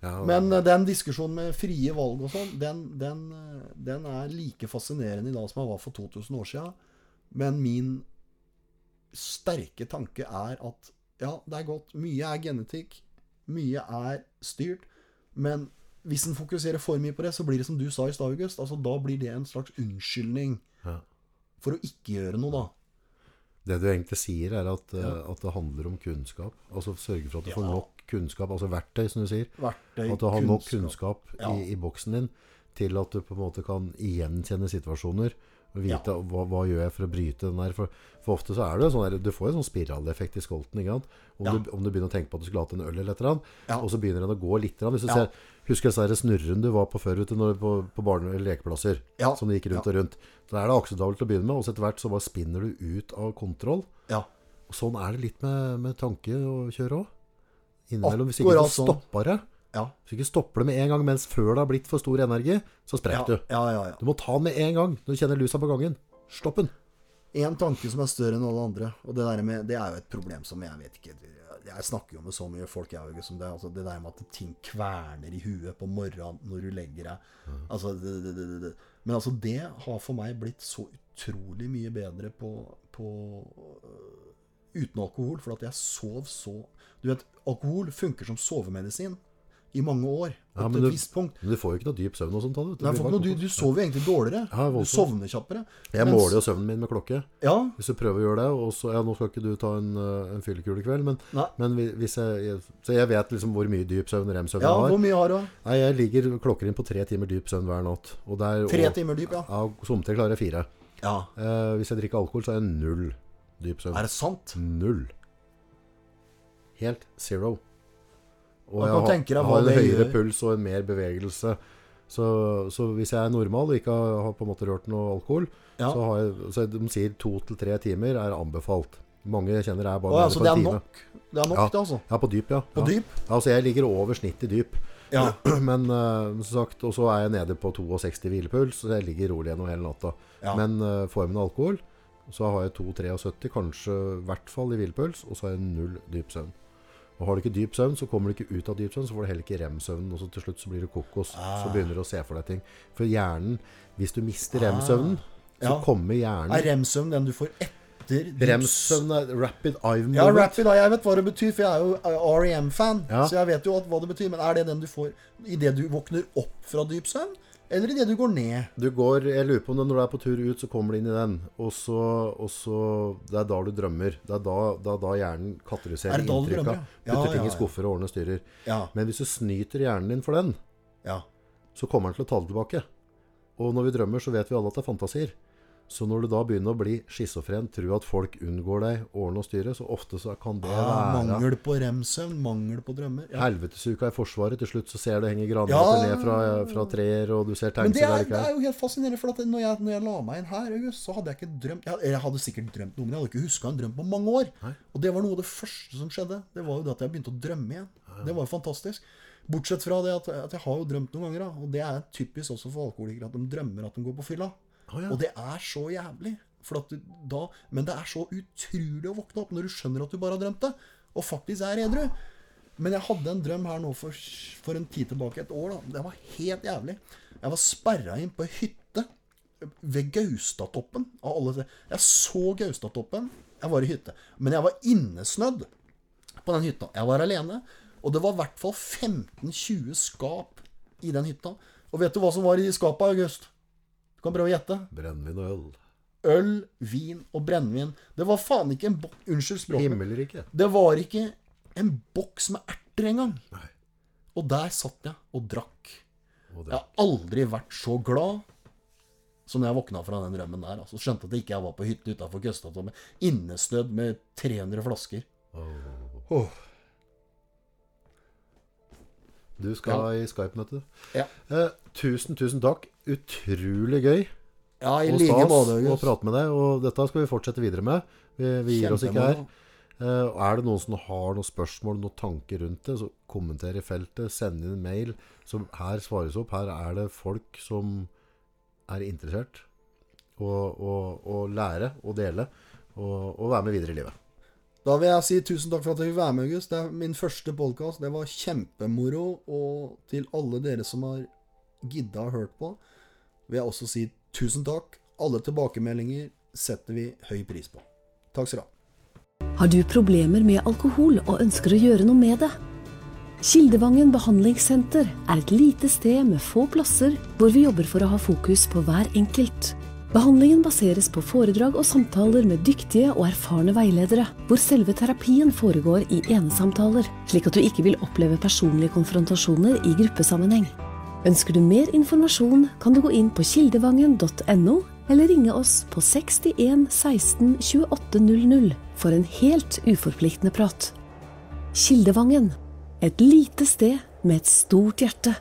Men eh, den diskusjonen med frie valg og sånn, den, den, eh, den er like fascinerende i dag som den var for 2000 år siden. Men min sterke tanke er at ja, det er godt. Mye er genetikk. Mye er styrt. Men hvis en fokuserer for mye på det, så blir det som du sa i stad, August. Altså, da blir det en slags unnskyldning Ja. for å ikke gjøre noe, da. Det du egentlig sier, er at, ja. at det handler om kunnskap. Altså sørge for at du får nok kunnskap, altså verktøy, som du sier. Verktøy, At du har nok kunnskap Ja. i, i boksen din til at du på en måte kan gjenkjenne situasjoner. Og vite hva, hva gjør jeg for å bryte den der. For, for ofte så er det sånn der, du får jo sånn spiraleffekt i skolten. Om, Ja. du, om du begynner å tenke på at du skulle hatt en øl eller et eller annet, Ja. og så begynner den å gå litt. Hvis du Ja. ser, husker disse her snurrene du var på før ute når, på, på barne- eller lekeplasser, Ja. som du gikk rundt og rundt. Da er det akseptabelt å begynne med, og så etter hvert så bare spinner du ut av kontroll. Ja. Og sånn er det litt med, med tanke og kjøre òg. Innimellom. Hvis ikke du stopper det. Ja. Hvis du ikke stopper det med en gang mens før det har blitt for stor energi, så sprekker du. ja, ja, ja. Du må ta den med en gang når du kjenner lusa på gangen. Stopp den. En tanke som er større enn alle andre, og det der med Det er jo et problem som jeg vet ikke Jeg snakker jo med så mye folk jeg òg, som det. Altså det der med at ting kverner i huet på morgenen når du legger deg. Altså, det, det. Men altså, det har for meg blitt så utrolig mye bedre på, på uten alkohol. For at jeg sov så Du vet, alkohol funker som sovemedisin i mange år. Ja, men du- et visst punkt. Men du får jo ikke noe dyp søvn og sånt. vet Nei, noe, du, du sover jo egentlig dårligere. Ja, du sovner kjappere. Jeg Mens- måler jo søvnen min med klokke. Ja, Hvis du prøver å gjøre det, og så Ja, nå skal ikke du ta en, uh, en fyllekule i kveld, men, men jeg, jeg Så jeg vet liksom hvor mye dyp søvn rem-søvn ja jeg har. hvor mye har du? Nei, jeg ligger klokker inn på tre timer dyp søvn hver natt. Og det er, Tre og, timer dyp, ja. Ja, Somtid klarer jeg fire. Ja, Eh, hvis jeg drikker alkohol, så er jeg null dyp søvn. Er det sant? Null. Helt zero. Og jeg har, jeg har en høyere gjør. puls og en mer bevegelse. Så, så hvis jeg er normal og ikke har, på en måte rørt noe alkohol, Ja. så, har jeg, så de sier to til tre timer er anbefalt. Mange jeg kjenner er bare Å, nede altså, på det en time. Det er nok, Ja. det, altså? Ja, på dyp, ja. På ja. dyp? Ja, Altså, jeg ligger over snittet i dyp. Ja. Men uh, som sagt, og så er jeg nede på 62 hvilepuls, så jeg ligger rolig gjennom hele natta. Ja. Men uh, formen av alkohol, så har jeg 2,73, kanskje i hvert fall i hvilepuls, og så har jeg null dyp søvn. Og har du ikke dyp søvn, så kommer du ikke ut av dyp søvn, så får du heller ikke rem-søvnen. og så til slutt så blir det kokos. Ah. Så begynner du å se for deg ting. For hjernen, hvis du mister rem-søvnen, så Ja. kommer Er hjernen REM-søvn den du får etter dyp Rem-søvn er rapid eye movement. Ja, Rapid Eye, jeg vet hva det betyr, for jeg er jo REM-fan. Ja. Så jeg vet jo hva det betyr. Men er det den du får idet du våkner opp fra dyp søvn, eller idet du går ned? Du går, jeg lurer på om det når du er på tur ut, så kommer du inn i den. Og så, og så Det er da du drømmer. Det er da, da, da hjernen Er du inntrykka. ja? Putter Ja, ting ja, i skuffer og ordner styrer. Ja. Men hvis du snyter hjernen din for den, ja. så kommer den til å ta det tilbake. Og når vi drømmer, så vet vi alle at det er fantasier. Så når du da begynner å bli schizofren, tror at folk unngår deg, ordne og styre, så ofte så kan det Ah, være mangel på REM-søvn, mangel på drømmer. Ja. helvetesuka i Forsvaret. Til slutt så ser du henger granater Ja. ned fra, fra treer, og du ser Men det er, det er jo helt fascinerende, for at når jeg, når jeg la meg inn her, så hadde jeg ikke drømt Jeg, jeg hadde sikkert drømt noe, men jeg hadde ikke huska en drøm på mange år. Nei. Og det var noe av det første som skjedde. Det var jo det at jeg begynte å drømme igjen. Det var jo fantastisk. Bortsett fra det at, at jeg har jo drømt noen ganger, da. Og det er typisk også for alkoholikere at de drømmer at de går på fylla. Å, ja. Og det er så jævlig. Da, men det er så utrolig å våkne opp når du skjønner at du bare har drømt det, og faktisk er edru. Men jeg hadde en drøm her nå for, for en tid tilbake, et år. da Det var helt jævlig. Jeg var sperra inn på ei hytte ved Gaustatoppen. Av alle. Jeg så Gaustatoppen. Jeg var i hytte. Men jeg var innesnødd på den hytta. Jeg var alene. Og det var i hvert fall 15-20 skap i den hytta. Og vet du hva som var i skapet, August? Du kan prøve å gjette. Brennevin og øl. Øl, vin og brennevin. Det var faen ikke en boks Unnskyld språket. Himmelriket. Det var ikke en boks med erter engang. Og der satt jeg og drakk. Og Jeg har aldri vært så glad som når jeg våkna fra den drømmen der. Altså, skjønte at ikke jeg var på hytte utafor Gøstatoppen, innesnødd med 300 flasker. Åh. Du skal i Skype-møte. Ja. Eh, tusen, tusen takk. Utrolig gøy Ja, i og like måte, å prate med deg. Og dette skal vi fortsette videre med. Vi, vi gir oss ikke her. Eh, er det noen som har noen spørsmål, noen tanker rundt det, så kommenter i feltet. Send inn en mail. Som her svares opp. Her er det folk som er interessert. Og, og, og lære og dele. Og, og være med videre i livet. Da vil jeg si tusen takk for at jeg fikk være med, August. Det er min første podkast. Det var kjempemoro. Og til alle dere som har gidda å hørt på, vil jeg også si tusen takk. Alle tilbakemeldinger setter vi høy pris på. Takk skal du ha. Har du problemer med alkohol og ønsker å gjøre noe med det? Kildevangen behandlingssenter er et lite sted med få plasser hvor vi jobber for å ha fokus på hver enkelt. Behandlingen baseres på foredrag og samtaler med dyktige og erfarne veiledere, hvor selve terapien foregår i enesamtaler, slik at du ikke vil oppleve personlige konfrontasjoner i gruppesammenheng. Ønsker du mer informasjon, kan du gå inn på kildevangen.no, eller ringe oss på 61 16 28 00 for en helt uforpliktende prat. Kildevangen. Et lite sted med et stort hjerte.